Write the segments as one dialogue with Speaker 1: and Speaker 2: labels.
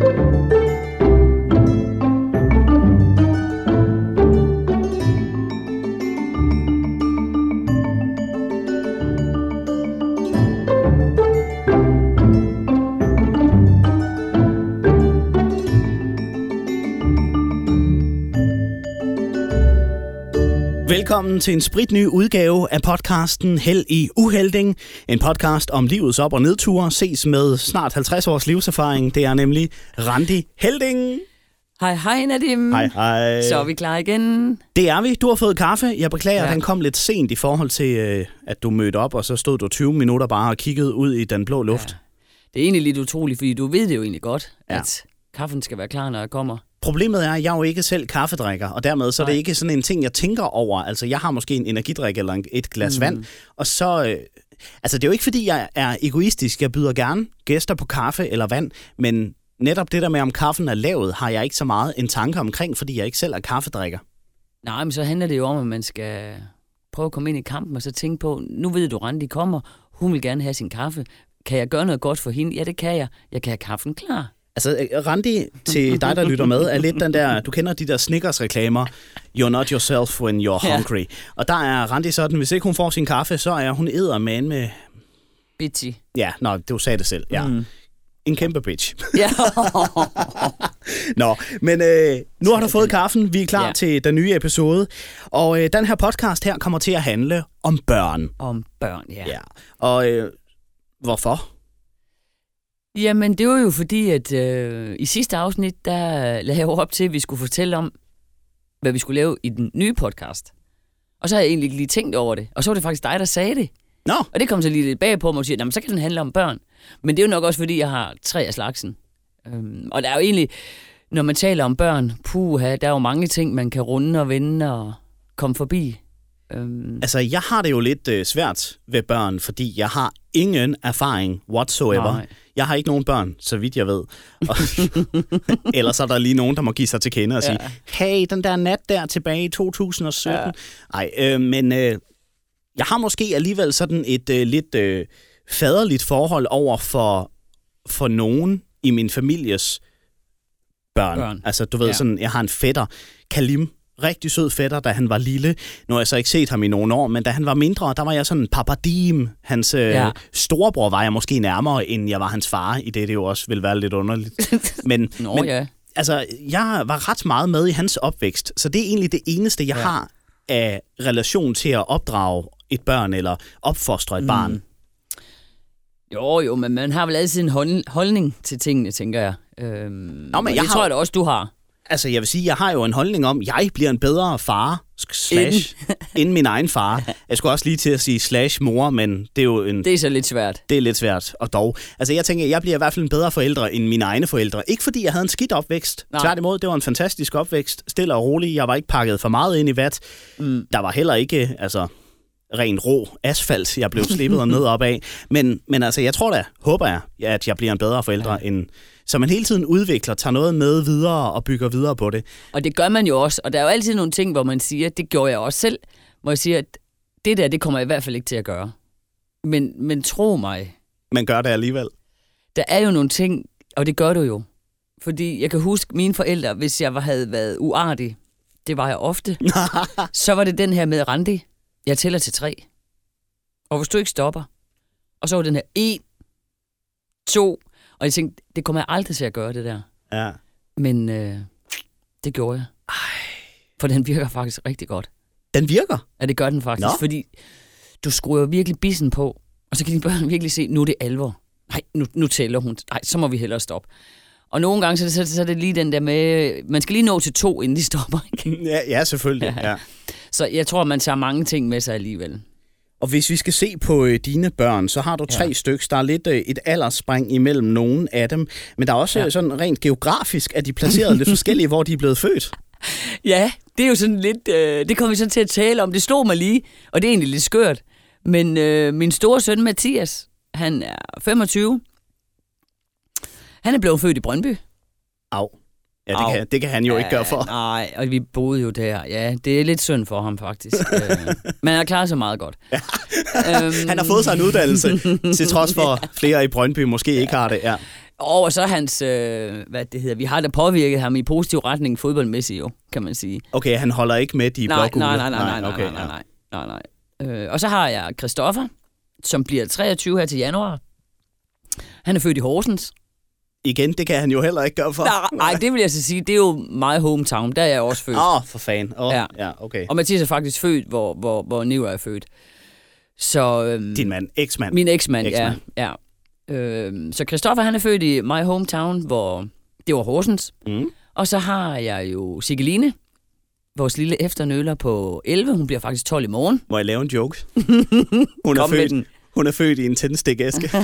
Speaker 1: Thank you. Velkommen til en spritny udgave af podcasten Held i Uhelding. En podcast om livets op- og nedture, ses med snart 50 års livserfaring. Det er nemlig Randi Helding.
Speaker 2: Hej, hej Nadim.
Speaker 1: Hej, hej.
Speaker 2: Så er vi klar igen.
Speaker 1: Det er vi. Du har fået kaffe. Jeg beklager, ja. Den kom lidt sent i forhold til, øh, at du mødte op, og så stod du 20 minutter bare og kiggede ud i den blå luft. Ja.
Speaker 2: Det er egentlig lidt utroligt, fordi du ved det jo egentlig godt,
Speaker 1: ja.
Speaker 2: at kaffen skal være klar, når jeg kommer.
Speaker 1: Problemet er, at jeg er jo ikke selv kaffedrikker, og dermed så er det
Speaker 2: Nej.
Speaker 1: ikke sådan en ting, jeg tænker over. Altså, jeg har måske en energidrik eller et glas mm. vand, og så... Øh, altså, det er jo ikke, fordi jeg er egoistisk. Jeg byder gerne gæster på kaffe eller vand, men netop det der med, om kaffen er lavet, har jeg ikke så meget en tanke omkring, fordi jeg ikke selv er kaffedrikker.
Speaker 2: Nej, men så handler det jo om, at man skal prøve at komme ind i kampen og så tænke på, nu ved du, Randi kommer, hun vil gerne have sin kaffe. Kan jeg gøre noget godt for hende? Ja, det kan jeg. Jeg kan have kaffen klar.
Speaker 1: Altså, øh, Randi, til dig, der lytter med, er lidt den der, du kender de der Snickers-reklamer, you're not yourself when you're
Speaker 2: Ja.
Speaker 1: hungry. Og der er Randi sådan, hvis ikke hun får sin kaffe, så er hun eddermand med,
Speaker 2: Bitchy.
Speaker 1: ja, nå, du sagde det selv, ja. Mm. En kæmpe bitch.
Speaker 2: Ja.
Speaker 1: Nå, men øh, nu har du fået kaffen. Vi er klar ja.
Speaker 2: Ja.
Speaker 1: til den nye episode. Og øh, den her podcast her kommer til at handle om børn.
Speaker 2: om børn, ja.
Speaker 1: Ja. Og øh, hvorfor?
Speaker 2: Jamen, det var jo fordi, at øh, i sidste afsnit, der lagde jeg op til, at vi skulle fortælle om, hvad vi skulle lave i den nye podcast. Og så har jeg egentlig ikke lige tænkt over det. Og så var det faktisk dig, der sagde det.
Speaker 1: Nå,
Speaker 2: Og det kom så lige lidt bag på mig og siger, "Nå, men så kan den handle om børn. Men det er jo nok også, fordi jeg har tre af slagsen. Øhm, og der er jo egentlig, når man taler om børn, puha, der er jo mange ting, man kan runde og vende og komme forbi. Øhm,
Speaker 1: altså jeg har det jo lidt øh, svært ved børn, fordi jeg har ingen erfaring whatsoever.
Speaker 2: Nej.
Speaker 1: Jeg har ikke nogen børn, så vidt jeg ved. Og, ellers er der lige nogen, der må give sig til kende og sige,
Speaker 2: Ja.
Speaker 1: hey, den der nat der tilbage i 2017.
Speaker 2: Ja.
Speaker 1: Nej, øh, men øh, jeg har måske alligevel sådan et øh, lidt øh, faderligt forhold over for, for nogen i min families børn.
Speaker 2: Børn.
Speaker 1: Altså, du ved,
Speaker 2: Ja.
Speaker 1: sådan, jeg har en fætter, Kalim, rigtig sød fætter, da han var lille. Nu har jeg så ikke set ham i nogle år, men da han var mindre, der var jeg sådan papadim. Hans øh,
Speaker 2: Ja.
Speaker 1: storebror var jeg måske nærmere, end jeg var hans far, i det det jo også ville være lidt underligt. Men,
Speaker 2: Nå
Speaker 1: men
Speaker 2: ja.
Speaker 1: altså, jeg var ret meget med i hans opvækst, så det er egentlig det eneste, jeg ja. Har af relation til at opdrage et børn eller opfostre et mm. barn.
Speaker 2: Jo, jo, men man har vel altid en hold- holdning til tingene, tænker jeg. Øhm, Nå,
Speaker 1: men jeg
Speaker 2: det
Speaker 1: har-
Speaker 2: tror jeg da også, du har.
Speaker 1: Altså, jeg vil sige, jeg har jo en holdning om, jeg bliver en bedre far, slash, end min egen far. Jeg skulle også lige til at sige slash mor, men det er jo en,
Speaker 2: Det er så lidt svært.
Speaker 1: det er lidt svært, og dog. Altså, jeg tænker, jeg bliver i hvert fald en bedre forældre end mine egne forældre. Ikke fordi jeg havde en skidt opvækst. Nej.
Speaker 2: Nej.
Speaker 1: Tværtimod, det var en fantastisk opvækst. Stille og rolig. Jeg var ikke pakket for meget ind i vat. Mm. Der var heller ikke, altså, ren rå asfalt, jeg blev slippet og ned op af. Men, men altså, jeg tror da, håber jeg, at jeg bliver en bedre forældre, ja. end, så man hele tiden udvikler, tager noget med videre og bygger videre på det.
Speaker 2: Og det gør man jo også. Og der er jo altid nogle ting, hvor man siger, det gjorde jeg også selv, hvor jeg siger, at det der, det kommer jeg i hvert fald ikke til at gøre. Men, men tro mig,
Speaker 1: Man gør det alligevel.
Speaker 2: der er jo nogle ting, og det gør du jo. Fordi jeg kan huske mine forældre, hvis jeg var, havde været uartig, det var jeg ofte, så var det den her med Randi. Jeg tæller til tre. Og hvis du ikke stopper, og så var den her en, to, og jeg tænkte, det kommer jeg aldrig til at gøre, det der.
Speaker 1: Ja.
Speaker 2: Men øh, det gjorde jeg. Ej. For den virker faktisk rigtig godt.
Speaker 1: Den virker.
Speaker 2: Ja, det gør den faktisk.
Speaker 1: Nå.
Speaker 2: Fordi du skruer virkelig bissen på, og så kan dine børn virkelig se, nu er det alvor. Nej, nu, nu tæller hun. Nej, så må vi hellere stoppe. Og nogle gange, så, er det- så, så er det lige den der med, man skal lige nå til to, inden de stopper. Ikke?
Speaker 1: Ja, ja selvfølgelig. Ja. Ja.
Speaker 2: Så jeg tror, man tager mange ting med sig alligevel.
Speaker 1: Og hvis vi skal se på øh, dine børn, så har du tre
Speaker 2: Ja.
Speaker 1: stykker. Der er lidt øh, et aldersspring imellem nogen af dem. Men der er også ja.
Speaker 2: Ja.
Speaker 1: sådan rent geografisk, at de er placeret lidt forskellige, hvor de er blevet født.
Speaker 2: Ja, det er jo sådan lidt, øh, det kommer vi sådan til at tale om. Det stod mig lige, og det er egentlig lidt skørt. Men øh, min store søn Mathias, han er 25. Han er blevet født i Brøndby.
Speaker 1: Au. Ja, det,
Speaker 2: Au.
Speaker 1: kan, det kan han jo ikke gøre for.
Speaker 2: Nej, og vi boede jo der. Ja, det er lidt synd for ham faktisk. Øh, Men han har klaret sig meget godt. øhm,
Speaker 1: Han har fået sig en uddannelse, til trods for flere i Brøndby måske ikke har det. Ja.
Speaker 2: Og så hans, øh, hvad det hedder, vi har da påvirket ham i positiv retning fodboldmæssigt jo, kan man sige.
Speaker 1: Okay, han holder ikke med de
Speaker 2: Nej, nej, nej, nej, nej, nej,
Speaker 1: okay,
Speaker 2: nej, nej, nej, nej, nej. Øh, og så har jeg Christoffer, som bliver 23 her til januar. Han er født i Horsens.
Speaker 1: Igen, det kan han jo heller ikke gøre for.
Speaker 2: Nej, nej, det vil jeg så sige, det er jo my hometown. Der er jeg også født.
Speaker 1: Åh, oh, for fan. Oh, ja.
Speaker 2: Ja.
Speaker 1: okay.
Speaker 2: Og Mathias er faktisk født, hvor, hvor, hvor Niver er født. Så øhm,
Speaker 1: Din mand, eksmand.
Speaker 2: min eksmand, ja. Ja. Øhm, så Christoffer, han er født i my hometown, hvor det var Horsens.
Speaker 1: Mm.
Speaker 2: Og så har jeg jo Sigeline, vores lille efternøler på 11. Hun bliver faktisk 12 i morgen.
Speaker 1: Må jeg lave en joke? Hun er, født, hun er født i en tændstikæske.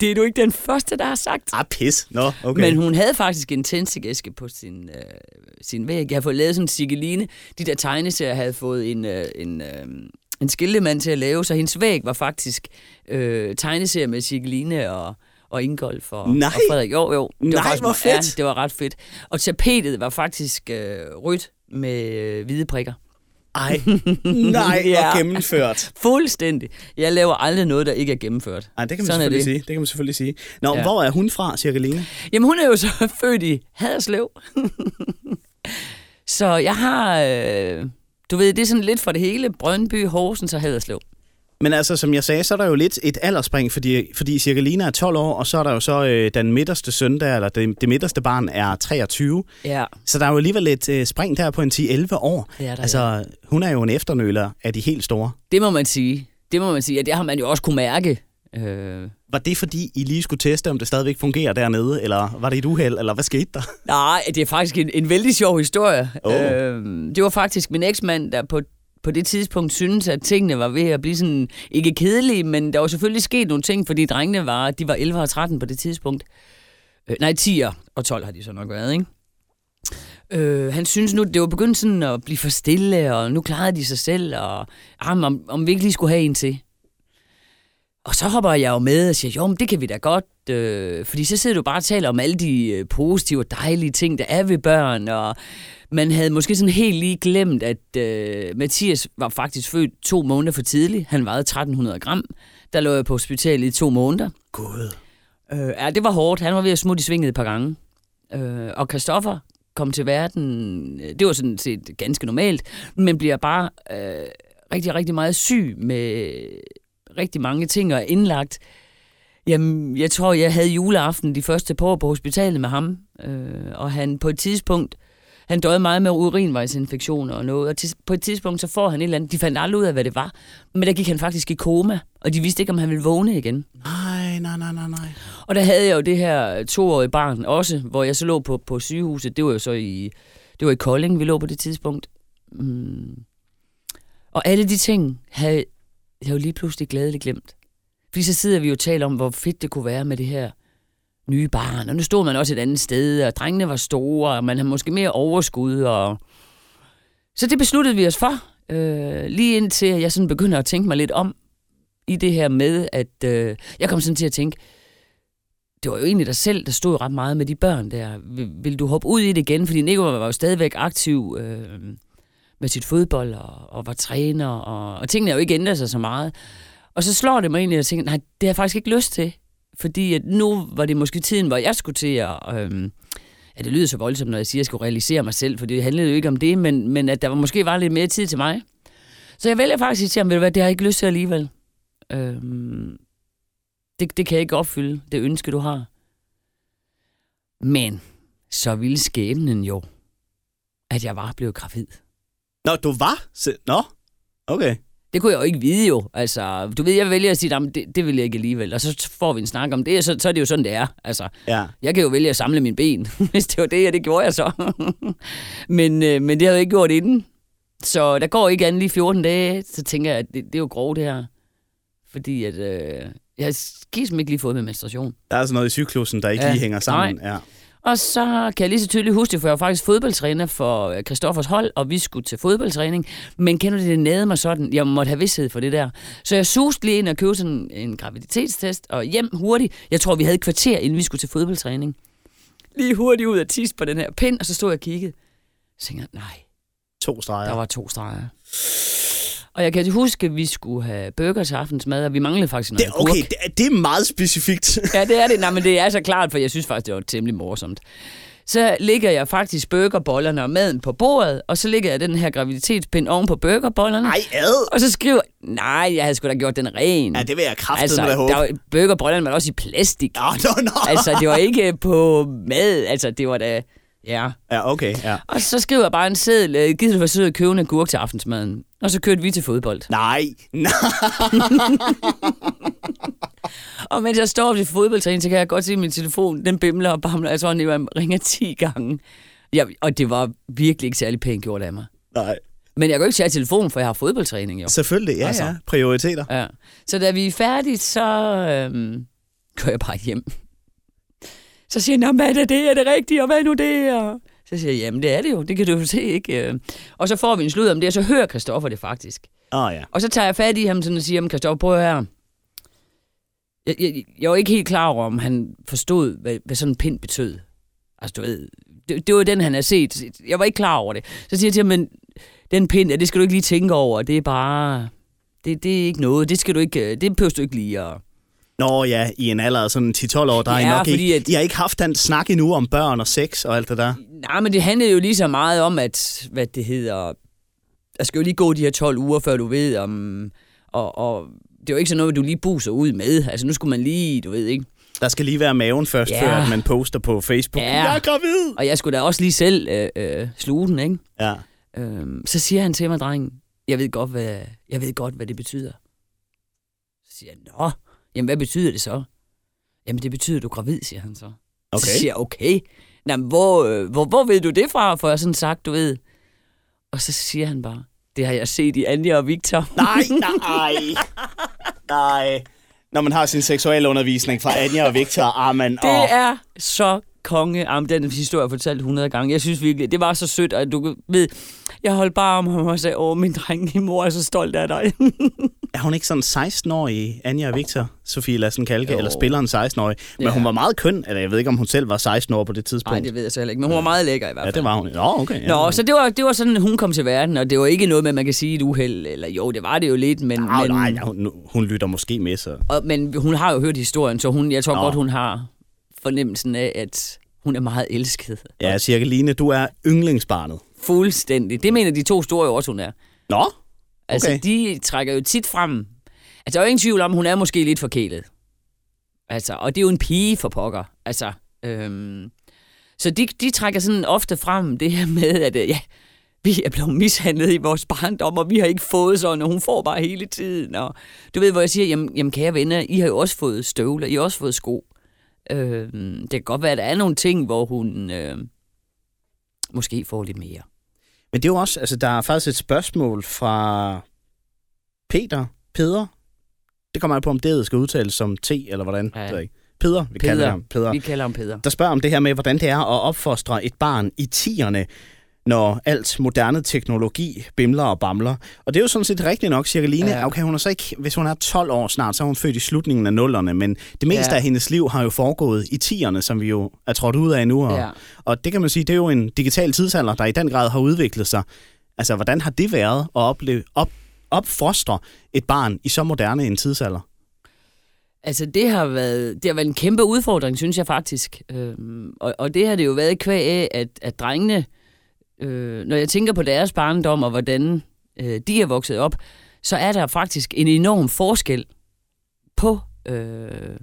Speaker 2: Det er du ikke den første, der har sagt.
Speaker 1: ah, pis. Nå, okay.
Speaker 2: Men hun havde faktisk en tændstikæske på sin, øh, sin væg. Jeg har fået lavet sådan en Sigeline. De der tegneserier havde fået en, øh, en, øh, en skiltemand til at lave, så hendes væg var faktisk øh, tegneserier med Sigeline og, og Ingolf og,
Speaker 1: Nej.
Speaker 2: og Frederik. Jo, jo. Det
Speaker 1: Nej,
Speaker 2: var faktisk,
Speaker 1: hvor fedt.
Speaker 2: Ja, det var ret fedt. Og tapetet var faktisk øh, rødt med øh, hvide prikker.
Speaker 1: Ej, nej,
Speaker 2: Ja.
Speaker 1: gennemført.
Speaker 2: Fuldstændig. Jeg laver aldrig noget, der ikke er gennemført.
Speaker 1: Ej, det kan man
Speaker 2: Sådan
Speaker 1: selvfølgelig
Speaker 2: det.
Speaker 1: sige. Det kan man selvfølgelig sige. Nå. Ja. hvor er hun fra, Cirkeline?
Speaker 2: Jamen, hun er jo så født i Haderslev. så jeg har... Øh, du ved, det er sådan lidt for det hele. Brøndby, Horsens og Haderslev.
Speaker 1: Men altså, som jeg sagde, så er der jo lidt et aldersspring, fordi, fordi Cirkelina er 12 år, og så er der jo så øh, den midterste søn der, eller det, det midterste barn er 23.
Speaker 2: Ja,
Speaker 1: Så der er jo alligevel et øh, spring der på en 10-11 år.
Speaker 2: er der.
Speaker 1: Altså,
Speaker 2: ja.
Speaker 1: hun er jo en efternøler af de helt store.
Speaker 2: Det må man sige. Det må man sige, og det har man jo også kunne mærke. Øh,
Speaker 1: Var det fordi, I lige skulle teste, om det stadigvæk fungerer dernede, eller var det et uheld, eller hvad skete der?
Speaker 2: nej, det er faktisk en, en vældig sjov historie.
Speaker 1: Åh.
Speaker 2: Øh, det var faktisk min eksmand, der på, på det tidspunkt syntes, at tingene var ved at blive sådan, ikke kedelige, men der var selvfølgelig sket nogle ting, fordi drengene var, de var 11 og 13 på det tidspunkt. Øh, nej, 10 og 12 har de så nok været, ikke? Øh, han synes nu, det var begyndt sådan at blive for stille, og nu klarede de sig selv, og ah, om, om vi ikke lige skulle have en til. Og så hopper jeg jo med og siger, jo, men det kan vi da godt, øh, fordi så sidder du bare og taler om alle de øh, positive og dejlige ting, der er ved børn, og man havde måske sådan helt lige glemt, at øh, Mathias var faktisk født to måneder for tidligt. Han vejede 1300 gram. Der lå jeg på hospitalet i to måneder.
Speaker 1: Gud.
Speaker 2: Øh, ja, det var hårdt. Han var ved at smutte i svinget et par gange. Øh, og Christoffer kom til verden, det var sådan set ganske normalt, men bliver bare øh, rigtig, rigtig meget syg med rigtig mange ting og er indlagt. Jamen, jeg tror, jeg havde juleaften de første par år på hospitalet med ham, øh, og han på et tidspunkt, han døde meget med urinvejsinfektioner og noget, og til, på et tidspunkt så får han et eller andet, de fandt aldrig ud af, hvad det var, men der gik han faktisk i koma, og de vidste ikke, om han ville vågne igen.
Speaker 1: Nej, nej, nej, nej, nej.
Speaker 2: Og der havde jeg jo det her toårige barn også, hvor jeg så lå på, på sygehuset. Det var jo så i, det var i Kolding, vi lå på det tidspunkt. Mm. Og alle de ting havde jeg jo lige pludselig glædeligt glemt. Fordi så sidder vi jo og taler om, hvor fedt det kunne være med det her nye barn. Og nu stod man også et andet sted, og drengene var store, og man havde måske mere overskud. Og... Så det besluttede vi os for, øh, lige indtil jeg sådan begynder at tænke mig lidt om i det her med, at øh, jeg kom sådan til at tænke, det var jo egentlig dig selv, der stod ret meget med de børn der. Vil, vil du hoppe ud i det igen? Fordi Nico var jo stadigvæk aktiv øh, med sit fodbold og, og var træner, og, og tingene har jo ikke ændret sig så meget. Og så slår det mig egentlig, at jeg tænker, nej, det har jeg faktisk ikke lyst til. Fordi at nu var det måske tiden, hvor jeg skulle til at... Øhm, ja, det lyder så voldsomt, når jeg siger, at jeg skulle realisere mig selv, for det handlede jo ikke om det, men, men at der var måske var lidt mere tid til mig. Så jeg vælger faktisk til sige, ved du hvad, det har jeg ikke lyst til alligevel. Øhm, det, det kan jeg ikke opfylde, det ønske, du har. Men så ville skæbnen jo, at jeg var blevet gravid.
Speaker 1: Nå, du var? Se- Nå, okay.
Speaker 2: Det kunne jeg jo ikke vide jo. Altså, du ved, jeg vælger at sige, at det, det vil jeg ikke alligevel. Og så får vi en snak om det, og så, så er det jo sådan, det er. Altså,
Speaker 1: Ja.
Speaker 2: jeg kan jo vælge at samle mine ben, hvis det var det, og det gjorde jeg så. men, øh, men det havde jeg ikke gjort inden. Så der går ikke andet lige 14 dage, så tænker jeg, at det, det er jo grov det her. Fordi at, øh, jeg har skism ikke lige fået med menstruation.
Speaker 1: Der er sådan noget i cyklusen, der ikke
Speaker 2: Ja.
Speaker 1: lige hænger sammen. Ja.
Speaker 2: Og så kan jeg lige så tydeligt huske det, for jeg var faktisk fodboldtræner for øh, Christoffers hold, og vi skulle til fodboldtræning. Men kender du det, det nede mig sådan, jeg måtte have vidshed for det der. Så jeg suste lige ind og købte sådan en graviditetstest, og hjem hurtigt. Jeg tror, vi havde et kvarter, inden vi skulle til fodboldtræning. Lige hurtigt ud af tis på den her pind, og så stod jeg og kiggede. Så tænkte jeg, nej,
Speaker 1: To streger.
Speaker 2: der var to streger. Og jeg kan huske, at vi skulle have burger til aftensmad, og vi manglede faktisk noget
Speaker 1: Det, okay, det, er- det er meget specifikt.
Speaker 2: Ja, det er det. Nej, men det er så klart, for jeg synes faktisk, det var temmelig morsomt. Så ligger jeg faktisk burgerbollerne og maden på bordet, og så ligger jeg den her graviditetspind oven på burgerbollerne.
Speaker 1: Nej, ad.
Speaker 2: Og så skriver nej, jeg havde sgu da gjort den ren.
Speaker 1: Ja, det vil jeg kraftigt
Speaker 2: altså,
Speaker 1: med håbe.
Speaker 2: der var, burgerbollerne var også i plastik.
Speaker 1: Nå, nå, nå.
Speaker 2: Altså, det var ikke på mad. Altså, det var da... Ja.
Speaker 1: Ja, okay, ja.
Speaker 2: Og så skriver jeg bare en seddel, øh, gider du sød at købe en agurk til aftensmaden. Og så kørte vi til fodbold.
Speaker 1: Nej, nej.
Speaker 2: Og mens jeg står til fodboldtræning, så kan jeg godt se, at min telefon, den bimler og bamler. Jeg tror, den jeg ringer 10 gange. Ja, og det var virkelig ikke særlig pænt gjort af mig.
Speaker 1: Nej.
Speaker 2: Men jeg kan jo ikke tage telefonen, for jeg har fodboldtræning jo.
Speaker 1: Selvfølgelig, ja,
Speaker 2: Altså.
Speaker 1: ja. Prioriteter.
Speaker 2: Ja. Så da vi er færdige, så øhm, kører jeg bare hjem. Så siger han, "Nå, hvad er det, det er det rigtige, og hvad er nu det? Og så siger jeg, jamen det er det jo, det kan du jo se, ikke? Og så får vi en slud om det, og så hører Christoffer det faktisk.
Speaker 1: Oh, ja.
Speaker 2: Og så tager jeg fat i ham sådan og siger, jamen Christoffer, prøv her. Jeg, jeg, jeg var ikke helt klar over, om han forstod, hvad, hvad sådan en pind betød. Altså, du ved, det, det var den, han havde set. Jeg var ikke klar over det. Så siger jeg til ham, men den pind, ja, det skal du ikke lige tænke over. Det er bare... Det, det er ikke noget. Det skal du ikke... Det behøver du ikke lige at...
Speaker 1: Nå ja, i en alder af sådan 10-12 år, der er I
Speaker 2: Ja,
Speaker 1: nok
Speaker 2: fordi
Speaker 1: ikke...
Speaker 2: at-
Speaker 1: I har ikke haft den snak endnu om børn og sex og alt det der.
Speaker 2: Nej, men det handlede jo lige så meget om, at... Hvad det hedder... Der skal jo lige gå de her 12 uger, før du ved om... Og, og det er jo ikke sådan noget, du lige buser ud med. Altså, nu skulle man lige... Du ved ikke...
Speaker 1: Der skal lige være maven først,
Speaker 2: Ja.
Speaker 1: før at man poster på Facebook.
Speaker 2: Ja.
Speaker 1: Jeg er gravid!
Speaker 2: Og jeg skulle da også lige selv øh, øh, sluge den, ikke?
Speaker 1: Ja.
Speaker 2: Øhm, så siger han til mig, drengen, jeg ved godt, hvad, jeg ved godt, hvad det betyder. Så siger jeg, nå, jamen hvad betyder det så? Jamen det betyder, at du er gravid, siger han så.
Speaker 1: Okay.
Speaker 2: Så siger jeg, okay. Nå, hvor, øh, hvor, hvor ved du det fra, for jeg sådan sagt, du ved. Og så siger han bare, det har jeg set i Anja og Victor.
Speaker 1: Nej, nej, nej. Når man har sin seksualundervisning fra Anja og Victor, amen.
Speaker 2: Det er så konge. Jamen, den historie jeg fortalt 100 gange. Jeg synes virkelig, det var så sødt, at du ved, jeg holdt bare om ham og sagde, åh, min dreng, min mor er så stolt af dig.
Speaker 1: Er hun ikke sådan 16-årig, Anja og Victor, Sofie Lassen Kalke, eller spiller en 16-årig? Men
Speaker 2: Ja.
Speaker 1: hun var meget køn, eller jeg ved ikke, om hun selv var 16 år på det tidspunkt.
Speaker 2: Nej, det ved jeg heller ikke, men hun var meget lækker i hvert
Speaker 1: Ja,
Speaker 2: fald.
Speaker 1: det var hun. Nå, okay. Ja.
Speaker 2: Nå, så det var, det var sådan, hun kom til verden, og det var ikke noget med, at man kan sige et uheld, eller jo, det var det jo lidt, men,
Speaker 1: Nå,
Speaker 2: men,
Speaker 1: nej, ja, hun, hun lytter måske med, så...
Speaker 2: og, men hun har jo hørt historien, så hun, jeg tror
Speaker 1: Nå.
Speaker 2: godt, hun har fornemmelsen af, at hun er meget elsket.
Speaker 1: Ja, Cirke Line, du er yndlingsbarnet.
Speaker 2: Fuldstændig. Det mener de to store jo også, hun er.
Speaker 1: Nå,
Speaker 2: Altså,
Speaker 1: Okay.
Speaker 2: de trækker jo tit frem. Altså, der er jo ingen tvivl om, hun er måske lidt forkælet. Altså, og det er jo en pige for pokker. Altså, øhm, så de, de trækker sådan ofte frem det her med, at øh, ja, vi er blevet mishandlet i vores barndom, og vi har ikke fået sådan, og hun får bare hele tiden. Og du ved, hvor jeg siger, jamen, jamen kære venner, I har jo også fået støvler, I har også fået sko. Øhm, det kan godt være, at der er nogle ting, hvor hun øh, måske får lidt mere.
Speaker 1: Men det er jo også, altså der er faktisk et spørgsmål fra Peter, Peder. Det kommer an på, om det skal udtales som T, eller hvordan.
Speaker 2: Ja.
Speaker 1: Det ikke. Peder, vi
Speaker 2: Peder.
Speaker 1: kalder ham Peder.
Speaker 2: Vi kalder ham Peder.
Speaker 1: Der spørger om det her med, hvordan det er at opfostre et barn i tierne, når alt moderne teknologi bimler og bamler. Og det er jo sådan set rigtigt nok, Cirkeline.
Speaker 2: Ja.
Speaker 1: Okay, hun er så ikke, hvis hun er 12 år snart, så er hun født i slutningen af nullerne, men det meste
Speaker 2: Ja.
Speaker 1: ja. af hendes liv har jo foregået i tierne, som vi jo er trådt ud af nu. Og,
Speaker 2: Ja.
Speaker 1: og det kan man sige, det er jo en digital tidsalder, der i den grad har udviklet sig. Altså, hvordan har det været at opleve, op, opfostre et barn i så moderne en tidsalder?
Speaker 2: Altså, det har været, det har været en kæmpe udfordring, synes jeg faktisk. Øhm, og, og det har det jo været kvæg af, at, at drengene, øh, øh, når jeg tænker på deres barndom og hvordan øh, de er vokset op, så er der faktisk en enorm forskel på, øh,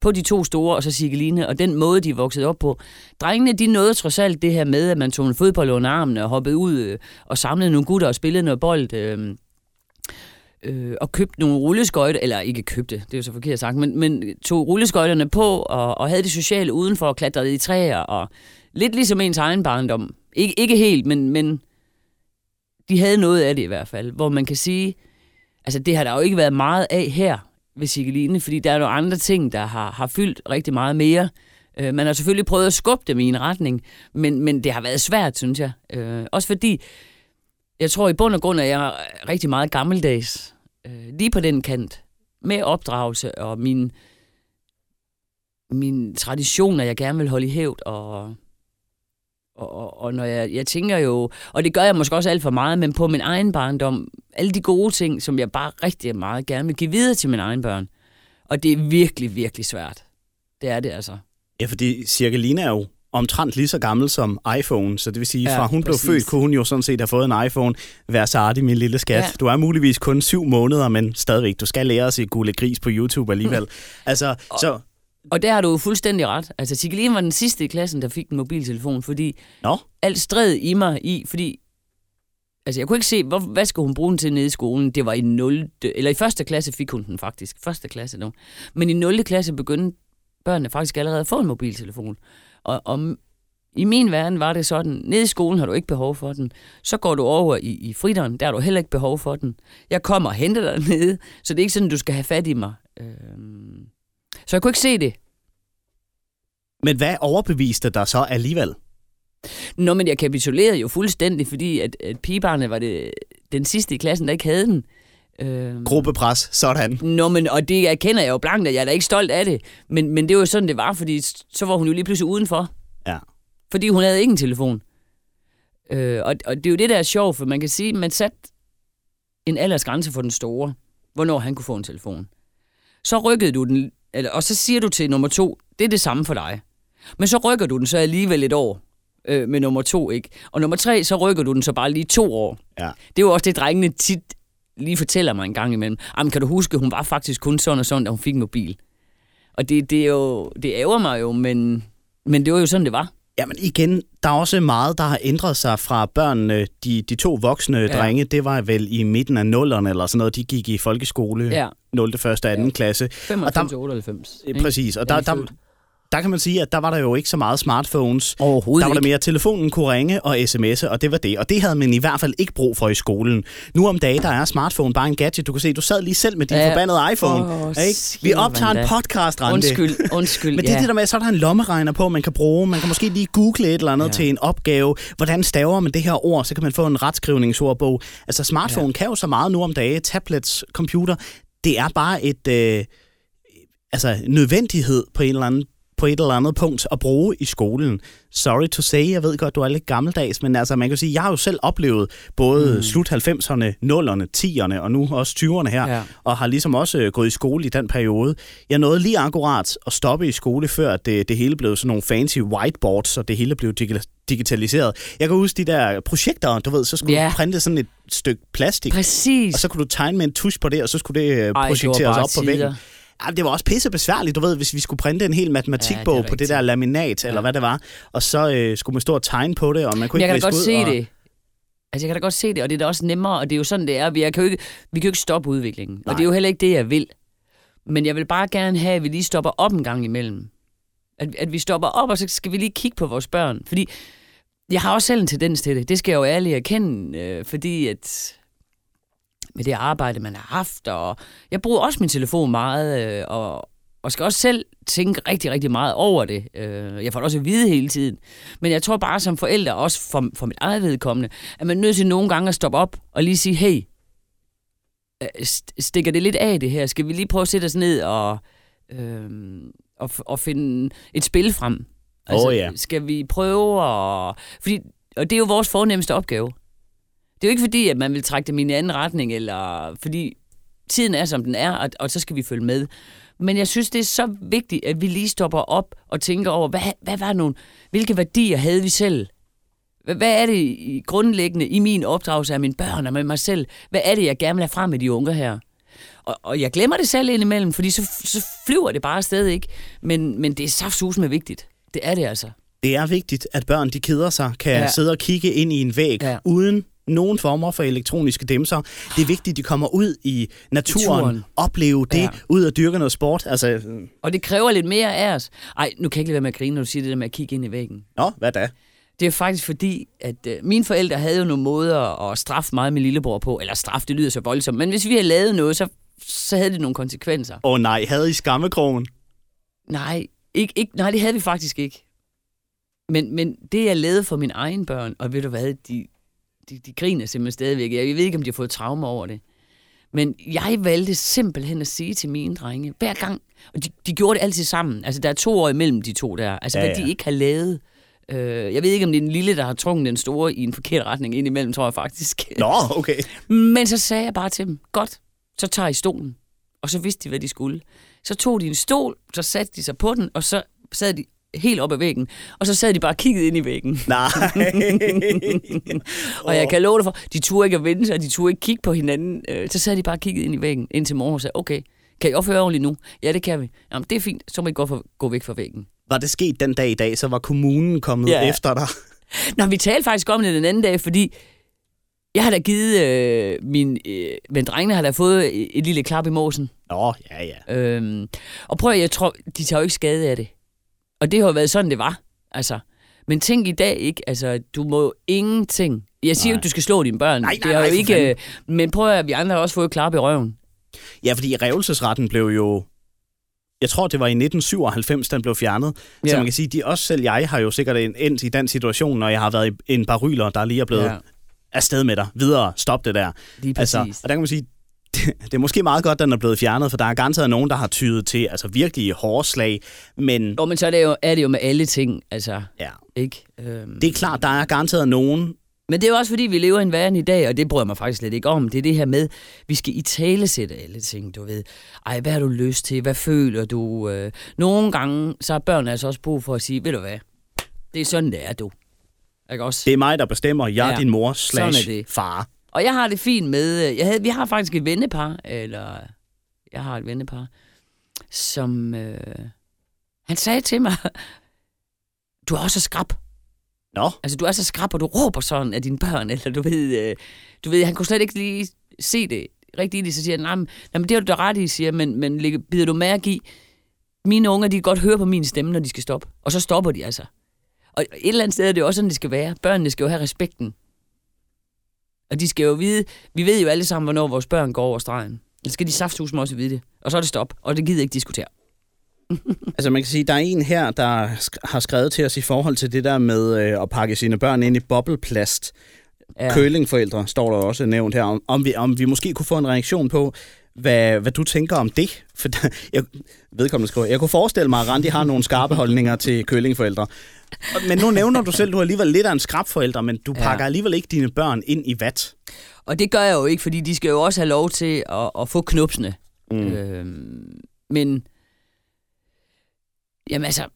Speaker 2: på de to store, og så Sigeline, og den måde, de er vokset op på. Drengene, de nåede trods alt det her med, at man tog en fodbold under armene og hoppede ud øh, og samlede nogle gutter og spillede noget bold. Øh, øh, og købte nogle rulleskøjter, eller ikke købte, det er jo så forkert sagt, men, men tog rulleskøjterne på og, og havde det sociale udenfor og klatrede i træer, og lidt ligesom ens egen barndom. Ikke, ikke helt, men, men de havde noget af det i hvert fald, hvor man kan sige, altså det har der jo ikke været meget af her ved Sigeline, fordi der er nogle andre ting, der har, har fyldt rigtig meget mere. Øh, man har selvfølgelig prøvet at skubbe dem i en retning, men, men det har været svært, synes jeg. Øh, også fordi, jeg tror i bund og grund, at jeg er rigtig meget gammeldags. Øh, lige på den kant. Med opdragelse og min, min traditioner, jeg gerne vil holde i hævd. Og, Og, og, og når jeg, jeg tænker jo, og det gør jeg måske også alt for meget, men på min egen barndom, alle de gode ting, som jeg bare rigtig meget gerne vil give videre til mine egne børn. Og det er virkelig, virkelig svært. Det er det altså.
Speaker 1: Ja, fordi Cirkelina er jo omtrent lige så gammel som iPhone, så det vil sige,
Speaker 2: Ja,
Speaker 1: fra hun blev
Speaker 2: præcis.
Speaker 1: født, kunne hun jo sådan set have fået en iPhone. Vær så artig, min lille skat.
Speaker 2: Ja.
Speaker 1: Du er muligvis kun syv måneder, men stadigvæk, du skal lære at se Gule Gris på YouTube alligevel. Altså, så...
Speaker 2: Og der har du jo fuldstændig ret. Altså, Tigelin var den sidste i klassen, der fik en mobiltelefon, fordi
Speaker 1: Nå,
Speaker 2: alt stred i mig i, fordi altså jeg kunne ikke se, hvor, hvad skulle hun bruge den til nede i skolen. Det var i 0. eller i første klasse fik hun den faktisk. Første klasse nu. Men i 0. klasse begyndte børnene faktisk allerede at få en mobiltelefon. Og, og i min verden var det sådan, nede i skolen har du ikke behov for den. Så går du over i, i fritteren, der har du heller ikke behov for den. Jeg kommer og henter dig nede, så det er ikke sådan, du skal have fat i mig. Øhm, så jeg kunne ikke se det.
Speaker 1: men hvad overbeviste dig så alligevel?
Speaker 2: Nå, men jeg kapitulerede jo fuldstændig, fordi at, at pigebarnet var det, den sidste i klassen, der ikke havde den. Øhm,
Speaker 1: Gruppepres, sådan.
Speaker 2: Nå, men, og det erkender jeg jo blankt, at jeg er da ikke stolt af det. Men, men det var jo sådan, det var, fordi så var hun jo lige pludselig udenfor.
Speaker 1: Ja.
Speaker 2: Fordi hun havde ikke en telefon. Øh, og, og det er jo det, der er sjovt, for man kan sige, man satte en aldersgrænse for den store, hvornår han kunne få en telefon. Så rykkede du den, eller, og så siger du til nummer to, det er det samme for dig. Men så rykker du den så alligevel et år øh, med nummer to, ikke? Og nummer tre, så rykker du den så bare lige to år.
Speaker 1: Ja.
Speaker 2: Det er jo også det, drengene tit lige fortæller mig en gang imellem. Jamen, kan du huske, hun var faktisk kun sådan og sådan, da hun fik en mobil. Og det, det, er jo, det ærger mig jo, men, men det var jo sådan, det var.
Speaker 1: Jamen igen, der er også meget, der har ændret sig fra børnene, de, de to voksne ja. drenge, det var vel i midten af nullerne eller sådan noget, de gik i folkeskole,
Speaker 2: Ja.
Speaker 1: 0. 1. og 2. Ja. klasse.
Speaker 2: 95 og 98.
Speaker 1: Øh, Præcis, og der, der, der kan man sige, at der var der jo ikke så meget smartphones.
Speaker 2: Overhovedet
Speaker 1: Der var der mere, telefonen kunne ringe og sms'e, og det var det. Og det havde man i hvert fald ikke brug for i skolen. Nu om dagen, der er smartphone bare en gadget. Du kan se, du sad lige selv med din
Speaker 2: Ja.
Speaker 1: forbandede iPhone.
Speaker 2: Åh,
Speaker 1: ikke? Vi optager en podcast, Rande.
Speaker 2: Undskyld, undskyld.
Speaker 1: Men det er
Speaker 2: ja.
Speaker 1: det der med, så er der en lommeregner på, man kan bruge. Man kan måske lige google et eller andet. Ja. til en opgave. Hvordan staver man det her ord? Så kan man få en retskrivningsordbog. Altså smartphone ja. kan jo så meget nu om dagen. Tablets, computer. Det er bare et... Øh, altså nødvendighed på en eller anden på et eller andet punkt at bruge i skolen. Sorry to say, jeg ved godt, du er lidt gammeldags, men altså man kan sige, jeg har jo selv oplevet både mm. slut 90'erne, 0'erne, 10'erne og nu også 20'erne her,
Speaker 2: Ja.
Speaker 1: og har ligesom også øh, gået i skole i den periode. Jeg nåede lige akkurat at stoppe i skole, før det, det hele blev sådan nogle fancy whiteboards, og det hele blev digi- digitaliseret. Jeg kan huske de der projekter, du ved, så skulle
Speaker 2: Ja.
Speaker 1: du printe sådan et stykke plastik,
Speaker 2: Præcis.
Speaker 1: og så kunne du tegne med en tusch på det, og så skulle det øh,
Speaker 2: Ej, det
Speaker 1: projekteres
Speaker 2: bare
Speaker 1: op på væggen. Ja, det var også pisse besværligt, du ved, hvis vi skulle printe en hel matematikbog
Speaker 2: Ja, det
Speaker 1: på det der laminat, ja. eller hvad det var, og så øh, skulle man stå og tegne på det, og man kunne
Speaker 2: Men jeg
Speaker 1: ikke
Speaker 2: kan da godt
Speaker 1: ud,
Speaker 2: se
Speaker 1: og...
Speaker 2: det. Altså, jeg kan da godt se det, og det er da også nemmere, og det er jo sådan, det er. Vi, jeg kan jo ikke, vi kan jo ikke stoppe udviklingen,
Speaker 1: Nej.
Speaker 2: og det er jo heller ikke det, jeg vil. Men jeg vil bare gerne have, at vi lige stopper op en gang imellem. At, at vi stopper op, og så skal vi lige kigge på vores børn. Fordi jeg har også selv en tendens til det. Det skal jeg jo ærligt erkende, øh, fordi at med det arbejde, man har haft, og jeg bruger også min telefon meget, øh, og, og skal også selv tænke rigtig, rigtig meget over det. Øh, jeg får det også at vide hele tiden. Men jeg tror bare som forældre, også for, for mit eget vedkommende, at man er nødt til nogle gange at stoppe op og lige sige, hey, øh, st- stikker det lidt af det her? Skal vi lige prøve at sætte os ned og, øh, og, og finde et spil frem? Altså,
Speaker 1: Åh, ja.
Speaker 2: Skal vi prøve at... Fordi, og det er jo vores fornemmeste opgave. Det er jo ikke fordi, at man vil trække dem i en anden retning, eller fordi tiden er, som den er, og, og så skal vi følge med. Men jeg synes, det er så vigtigt, at vi lige stopper op og tænker over, hvad, hvad var nogle, hvilke værdier havde vi selv? Hvad, er det i- grundlæggende i min opdragelse af mine børn og med mig selv? Hvad er det, jeg gerne vil have frem med de unge her? Og, og jeg glemmer det selv indimellem, fordi så, så flyver det bare afsted, ikke? Men, men det er saftsus med vigtigt. Det er det altså.
Speaker 1: Det er vigtigt, at børn, de keder sig, kan ja. Sidde og kigge ind i en væg. Ja. uden nogen former for elektroniske dimser. Det er vigtigt, at de kommer ud i naturen,
Speaker 2: Naturen.
Speaker 1: opleve det, ja. Ud og dyrke noget sport. Altså,
Speaker 2: Og det kræver lidt mere af os. Ej, nu kan jeg ikke lade være med at grine, når du siger det der med at kigge ind i væggen.
Speaker 1: nå, hvad da?
Speaker 2: Det er faktisk fordi, at øh, mine forældre havde jo nogle måder at straffe og min lillebror på. Eller straf, det lyder så voldsomt. Men hvis vi havde lavet noget, så, så havde det nogle konsekvenser.
Speaker 1: Åh oh, nej, havde I skammekrogen?
Speaker 2: Nej, ikke, ikke, nej, det havde vi faktisk ikke. Men, men det, jeg lavede for mine egne børn, og ved du hvad, de, de, de griner simpelthen stadigvæk. Jeg ved ikke, om de har fået traumer over det. Men jeg valgte simpelthen at sige til mine drenge, hver gang, og de, de gjorde det altid sammen. Altså, der er to år imellem de to der. Altså,
Speaker 1: Ja,
Speaker 2: hvad
Speaker 1: ja.
Speaker 2: de ikke har lavet Øh, jeg ved ikke, om det er den lille, der har trukket den store i en forkert retning indimellem, tror jeg faktisk.
Speaker 1: Nå, okay.
Speaker 2: Men så sagde jeg bare til dem, godt, så tager I stolen. Og så vidste de, hvad de skulle. Så tog de en stol, så satte de sig på den, og så sad de helt op ad væggen. Og så sad de bare og kiggede ind i væggen.
Speaker 1: Nej.
Speaker 2: og jeg kan love dig for, de turde ikke at vende sig, de turde ikke kigge på hinanden. Øh, Så sad de bare og kiggede ind i væggen indtil morgen og sagde, okay, kan I opføre ordentligt nu? Ja, det kan vi. Jamen, det er fint, så må I gå, for, gå væk fra væggen.
Speaker 1: Var det sket den dag i dag, så var kommunen kommet
Speaker 2: Ja.
Speaker 1: efter dig?
Speaker 2: Nå, vi talte faktisk om det den anden dag, fordi jeg har da givet øh, min... Øh, men drengene har da fået et, et lille klap i måsen.
Speaker 1: Nå, ja, ja.
Speaker 2: Øhm, og prøv at, jeg tror, de tager jo ikke skade af det. Og det har jo været sådan, det var. Altså. Men tænk i dag ikke, altså, du må jo ingenting. Jeg siger jo du skal slå dine børn.
Speaker 1: Nej,
Speaker 2: det
Speaker 1: nej,
Speaker 2: har jo
Speaker 1: nej, for
Speaker 2: ikke, øh, men prøv at, vi andre har også fået et klap i røven.
Speaker 1: Ja, fordi revelsesretten blev jo... Jeg tror, det var i 1997, den blev fjernet. Ja. Så man kan sige, de også selv jeg har jo sikkert endt i den situation, når jeg har været i en baryler, der lige er blevet ja. afsted med dig. Videre, stop det der.
Speaker 2: lige præcis.
Speaker 1: Altså, og der kan man sige, det, det er måske meget godt, den er blevet fjernet, for der er garanteret nogen, der har tydet til altså virkelig hårde slag. Men
Speaker 2: Nå, men så er det, jo, er det jo med alle ting, altså,
Speaker 1: ja,
Speaker 2: ikke? Øhm.
Speaker 1: det er klart, der er garanteret nogen,
Speaker 2: Men det er jo også, fordi vi lever i en verden i dag, og det bryder mig faktisk slet ikke om. Det er det her med, vi skal i tale sætte alle ting, du ved. Ej, hvad har du lyst til? Hvad føler du? Øh, Nogle gange, så har børn altså også brug for at sige, ved du hvad, det er sådan, det er, du. Ikke også?
Speaker 1: det er mig, der bestemmer, jeg er
Speaker 2: Ja,
Speaker 1: din mor slash far.
Speaker 2: Og jeg har det fint med, øh, jeg havde, vi har faktisk et vennepar, eller jeg har et vennepar, som, øh, han sagde til mig, du er også så skrab.
Speaker 1: Nå,
Speaker 2: Altså, du er så skrab, og du råber sådan af dine børn, eller du ved, øh, du ved, han kunne slet ikke lige se det rigtigt i det, så siger han, nej, men, nej, men det har du da ret i, siger men, men bider du mærke i, mine unger, de kan godt høre på min stemme, når de skal stoppe, og så stopper de altså. Og et eller andet sted er det jo også sådan, det skal være. Børnene skal jo have respekten. Og de skal jo vide, vi ved jo alle sammen, hvornår vores børn går over stregen. Så skal de safthus også vide det. Og så er det stop, og det gider jeg ikke diskutere.
Speaker 1: altså man kan sige, der er en her, der har skrevet til os i forhold til det der med øh, at pakke sine børn ind i bobleplast. Ja. Kølingforældre står der også nævnt her, om, om, vi, om vi måske kunne få en reaktion på, hvad, hvad du tænker om det. For jeg vedkommende skriver, jeg kunne forestille mig, at Randi har nogle skarpe holdninger til kølingforældre. Men nu nævner du selv, du er alligevel lidt af en skrabforælder, men du
Speaker 2: Ja.
Speaker 1: pakker alligevel ikke dine børn ind i vat.
Speaker 2: Og det gør jeg jo ikke, fordi de skal jo også have lov til at, at få knupsene.
Speaker 1: Mm.
Speaker 2: Øhm, men, jamen altså,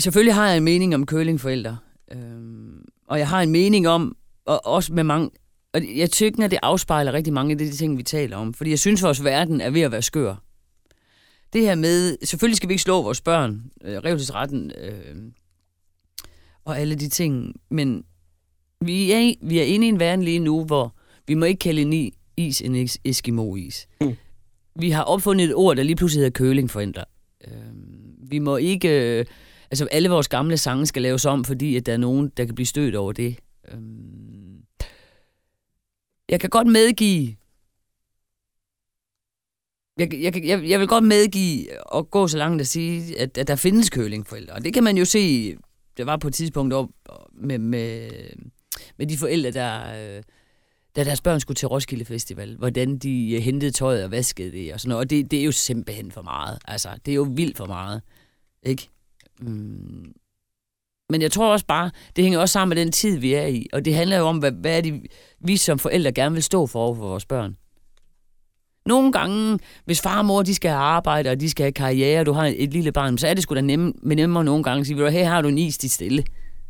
Speaker 2: selvfølgelig har jeg en mening om kølingforældre. Øhm, og jeg har en mening om, og også med mange, og jeg tykker, at det afspejler rigtig mange af de ting, vi taler om. Fordi jeg synes, vores verden er ved at være skør. Det her med, selvfølgelig skal vi ikke slå vores børn, øh, revselsretten øh, og alle de ting, men vi er, vi er inde i en verden lige nu, hvor vi må ikke kalde en is en es- Eskimo-is.
Speaker 1: Mm.
Speaker 2: Vi har opfundet et ord, der lige pludselig hedder kølingforældre. Øh, vi må ikke... Øh, altså, alle vores gamle sange skal laves om, fordi at der er nogen, der kan blive stødt over det. Øh, jeg kan godt medgive... Jeg, jeg, jeg, jeg vil godt medgive og gå så langt at sige, at, at der findes kølingforældre. Og det kan man jo se, der var på et tidspunkt op med, med, med de forældre, der, øh, da deres børn skulle til Roskilde Festival, hvordan de øh, hentede tøjet og vaskede det og sådan noget. Og det, det er jo simpelthen for meget. Altså, det er jo vildt for meget. Ikke? Mm. Men jeg tror også bare, det hænger også sammen med den tid, vi er i. Og det handler jo om, hvad, hvad er det, vi som forældre gerne vil stå for over for vores børn. Nogle gange, hvis far og mor de skal have arbejde, og de skal have karriere, og du har et lille barn, så er det sgu da nemme, men nemmere nogle gange at sige, "Ved du, her har du en is, dit stille.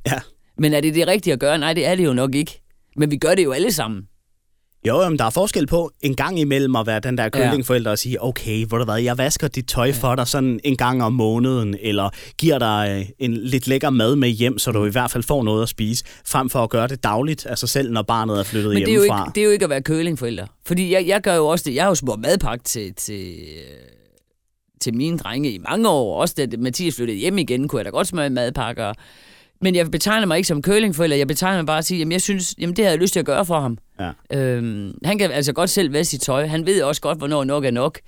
Speaker 1: Ja.
Speaker 2: Men er det det rigtige at gøre? Nej, det er det jo nok ikke. Men vi gør det jo alle sammen.
Speaker 1: Jo, jamen, der er forskel på en gang imellem at være den der kølingforælder og sige, okay, hvor du hvad, jeg vasker dit tøj ja. for dig sådan en gang om måneden, eller giver dig øh, en lidt lækker mad med hjem, så du i hvert fald får noget at spise, frem for at gøre det dagligt, altså selv når barnet er flyttet
Speaker 2: Men det er, jo
Speaker 1: hjemmefra.
Speaker 2: ikke, det er jo ikke at være kølingforælder. Fordi jeg, jeg gør jo også det. Jeg har jo smurt madpakke til, til, øh, til mine drenge i mange år. Også da Mathias flyttede hjem igen, kunne jeg da godt smøre madpakker. Men jeg betegner mig ikke som kølingforælder. Jeg betegner mig bare at sige, jamen jeg synes, jamen det har jeg lyst til at gøre for ham.
Speaker 1: Ja.
Speaker 2: Øhm, han kan altså godt selv vaske sit tøj. Han ved også godt, hvornår nok er nok.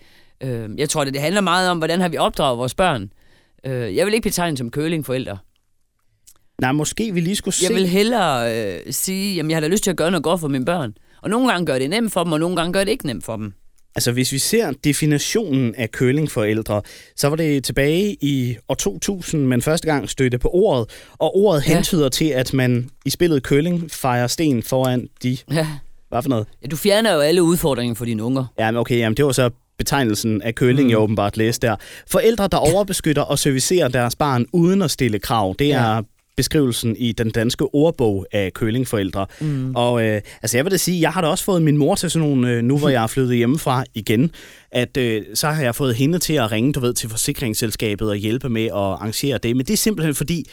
Speaker 2: Øhm, jeg tror, det, det handler meget om, hvordan har vi opdraget vores børn. Øh, jeg vil ikke betegne som kølingforælder.
Speaker 1: Nej, måske vi lige skulle se...
Speaker 2: Jeg vil hellere øh, sige, jamen jeg har da lyst til at gøre noget godt for mine børn. Og nogle gange gør det nemt for dem, og nogle gange gør det ikke nemt for dem.
Speaker 1: Altså, hvis vi ser definitionen af kølingforældre, så var det tilbage i år 2000, man første gang stødte på ordet, og ordet ja. hentyder til, at man i spillet køling fejrer sten foran de...
Speaker 2: Ja.
Speaker 1: Hvad for noget?
Speaker 2: ja. Du fjerner jo alle udfordringer for dine unger.
Speaker 1: Ja, men okay, jamen det var så betegnelsen af køling, mm. jeg åbenbart læste der. Forældre, der overbeskytter og servicerer deres barn uden at stille krav, det er ja. beskrivelsen i den danske ordbog af kølingforældre. Mm. Og øh, altså jeg vil da sige, jeg har da også fået min mor til sådan nogle, øh, nu hvor jeg er flyttet hjemmefra igen, at øh, så har jeg fået hende til at ringe, du ved, til forsikringsselskabet og hjælpe med at arrangere det. Men det er simpelthen fordi,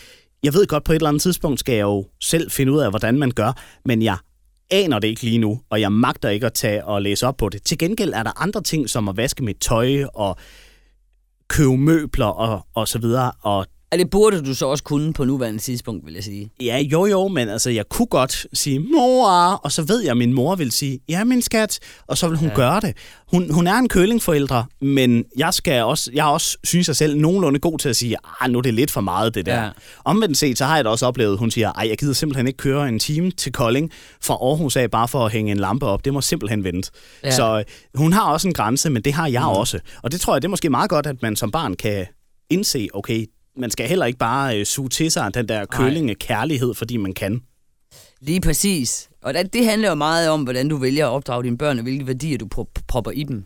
Speaker 1: jeg ved godt, på et eller andet tidspunkt skal jeg jo selv finde ud af, hvordan man gør, men jeg aner det ikke lige nu, og jeg magter ikke at tage og læse op på det. Til gengæld er der andre ting, som at vaske mit tøj og købe møbler og, og så videre, og
Speaker 2: og det burde du så også kunne på nuværende tidspunkt, vil jeg sige.
Speaker 1: Ja, jo jo, men altså, jeg kunne godt sige, mor, og så ved jeg, at min mor vil sige, ja, min skat, og så vil hun ja. gøre det. Hun, hun er en kølingforældre, men jeg skal også, jeg også synes jeg selv nogenlunde god til at sige, ah, nu er det lidt for meget, det der.
Speaker 2: Ja.
Speaker 1: Omvendt set, så har jeg da også oplevet, hun siger, ej, jeg gider simpelthen ikke køre en time til Kolding fra Aarhus af, bare for at hænge en lampe op. Det må simpelthen vente. Ja. Så øh, hun har også en grænse, men det har jeg mm. også. Og det tror jeg, det er måske meget godt, at man som barn kan indse, okay, man skal heller ikke bare øh, suge til sig den der kølinge kærlighed, fordi man kan.
Speaker 2: Lige præcis. Og det, det handler jo meget om, hvordan du vælger at opdrage dine børn, og hvilke værdier du pro- propper i dem.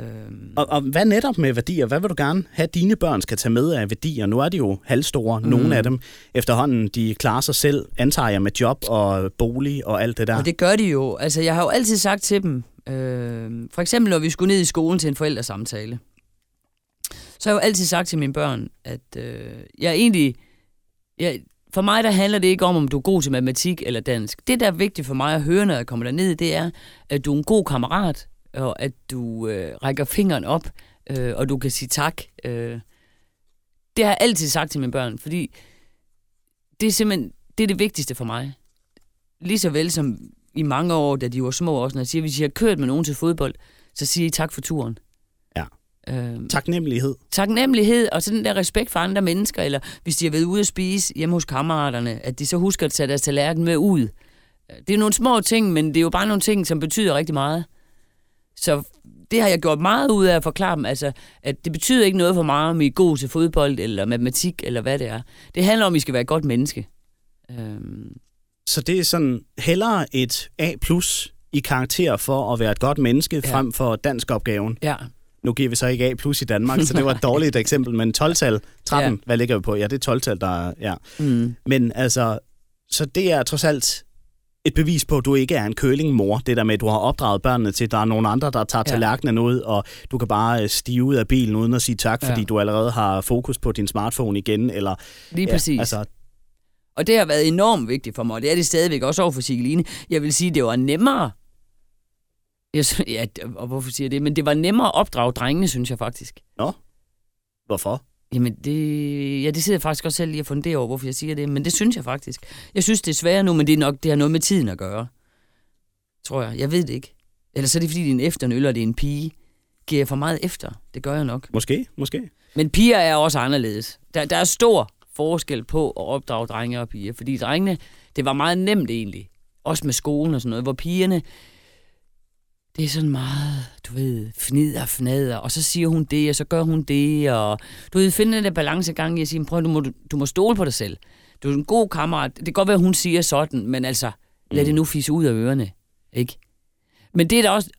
Speaker 2: Øhm,
Speaker 1: Og, og hvad netop med værdier? Hvad vil du gerne have, at dine børn skal tage med af værdier? Nu er de jo halvstore, mm. nogle af dem. Efterhånden, de klarer sig selv, antager jeg, med job og bolig og alt det der.
Speaker 2: Og det gør de jo. Altså, jeg har jo altid sagt til dem, øh, for eksempel når vi skulle ned i skolen til en forældresamtale, så har jeg jo altid sagt til mine børn, at øh, jeg egentlig... Jeg, for mig der handler det ikke om, om du er god til matematik eller dansk. Det, der er vigtigt for mig at høre, når jeg kommer derned, det er, at du er en god kammerat, og at du øh, rækker fingeren op, øh, og du kan sige tak. Øh. Det har jeg altid sagt til mine børn, fordi det er simpelthen det, er det vigtigste for mig. Lige så vel som i mange år, da de var små også, når jeg siger, hvis I har kørt med nogen til fodbold, så siger I tak for turen. Øh,
Speaker 1: Taknemmelighed.
Speaker 2: taknemmelighed og sådan den der respekt for andre mennesker, eller hvis de har været ude at spise hjemme hos kammeraterne, at de så husker at tage deres tallerken med ud. Det er nogle små ting, men det er jo bare nogle ting, som betyder rigtig meget. Så det har jeg gjort meget ud af at forklare dem, altså, at det betyder ikke noget for mig, om I er god til fodbold, eller matematik, eller hvad det er. Det handler om, at I skal være et godt menneske. Øhm,
Speaker 1: Så det er sådan hellere et A plus i karakter for at være et godt menneske, ja. frem for dansk opgaven.
Speaker 2: ja.
Speaker 1: Nu giver vi så ikke A plus i Danmark, så det var et dårligt eksempel, men 12-tal, 13, ja.
Speaker 2: Ja.
Speaker 1: hvad ligger vi på? Ja, det er 12-tal, der er, ja.
Speaker 2: Mm.
Speaker 1: Men altså, så det er trods alt et bevis på, at du ikke er en kølingmor. Det der med, at du har opdraget børnene til, at der er nogle andre, der tager
Speaker 2: Ja.
Speaker 1: tallerkenen ud, og du kan bare øh, stige ud af bilen uden at sige tak,
Speaker 2: Ja.
Speaker 1: fordi du allerede har fokus på din smartphone igen. Eller,
Speaker 2: Lige præcis.
Speaker 1: Ja, altså,
Speaker 2: Og det har været enormt vigtigt for mig, og det er det stadigvæk også over for Sigeline. Jeg vil sige, det var nemmere. Jeg, sy- ja, og hvorfor siger jeg det? Men det var nemmere at opdrage drengene, synes jeg faktisk.
Speaker 1: nå, hvorfor?
Speaker 2: Jamen, det, ja, det sidder jeg faktisk også selv lige at fundere over, hvorfor jeg siger det. Men det synes jeg faktisk. Jeg synes, det er sværere nu, men det er nok det har noget med tiden at gøre. Tror jeg. Jeg ved det ikke. Eller så er det, fordi det er en efternøl, og det er en pige. Giver jeg for meget efter? Det gør jeg nok.
Speaker 1: Måske, måske.
Speaker 2: Men piger er også anderledes. Der, der er stor forskel på at opdrage drenge og piger. Fordi drengene, det var meget nemt egentlig. Også med skolen og sådan noget. Hvor pigerne, det er sådan meget, du ved, fnider, fnader. Og så siger hun det, og så gør hun det. Og du ved, finde den der balancegang i at sige, prøv, du må, du må stole på dig selv. Du er en god kammerat. Det kan godt være, hun siger sådan, men altså, lad det nu fisse ud af ørerne. Ikke? Men det er da også,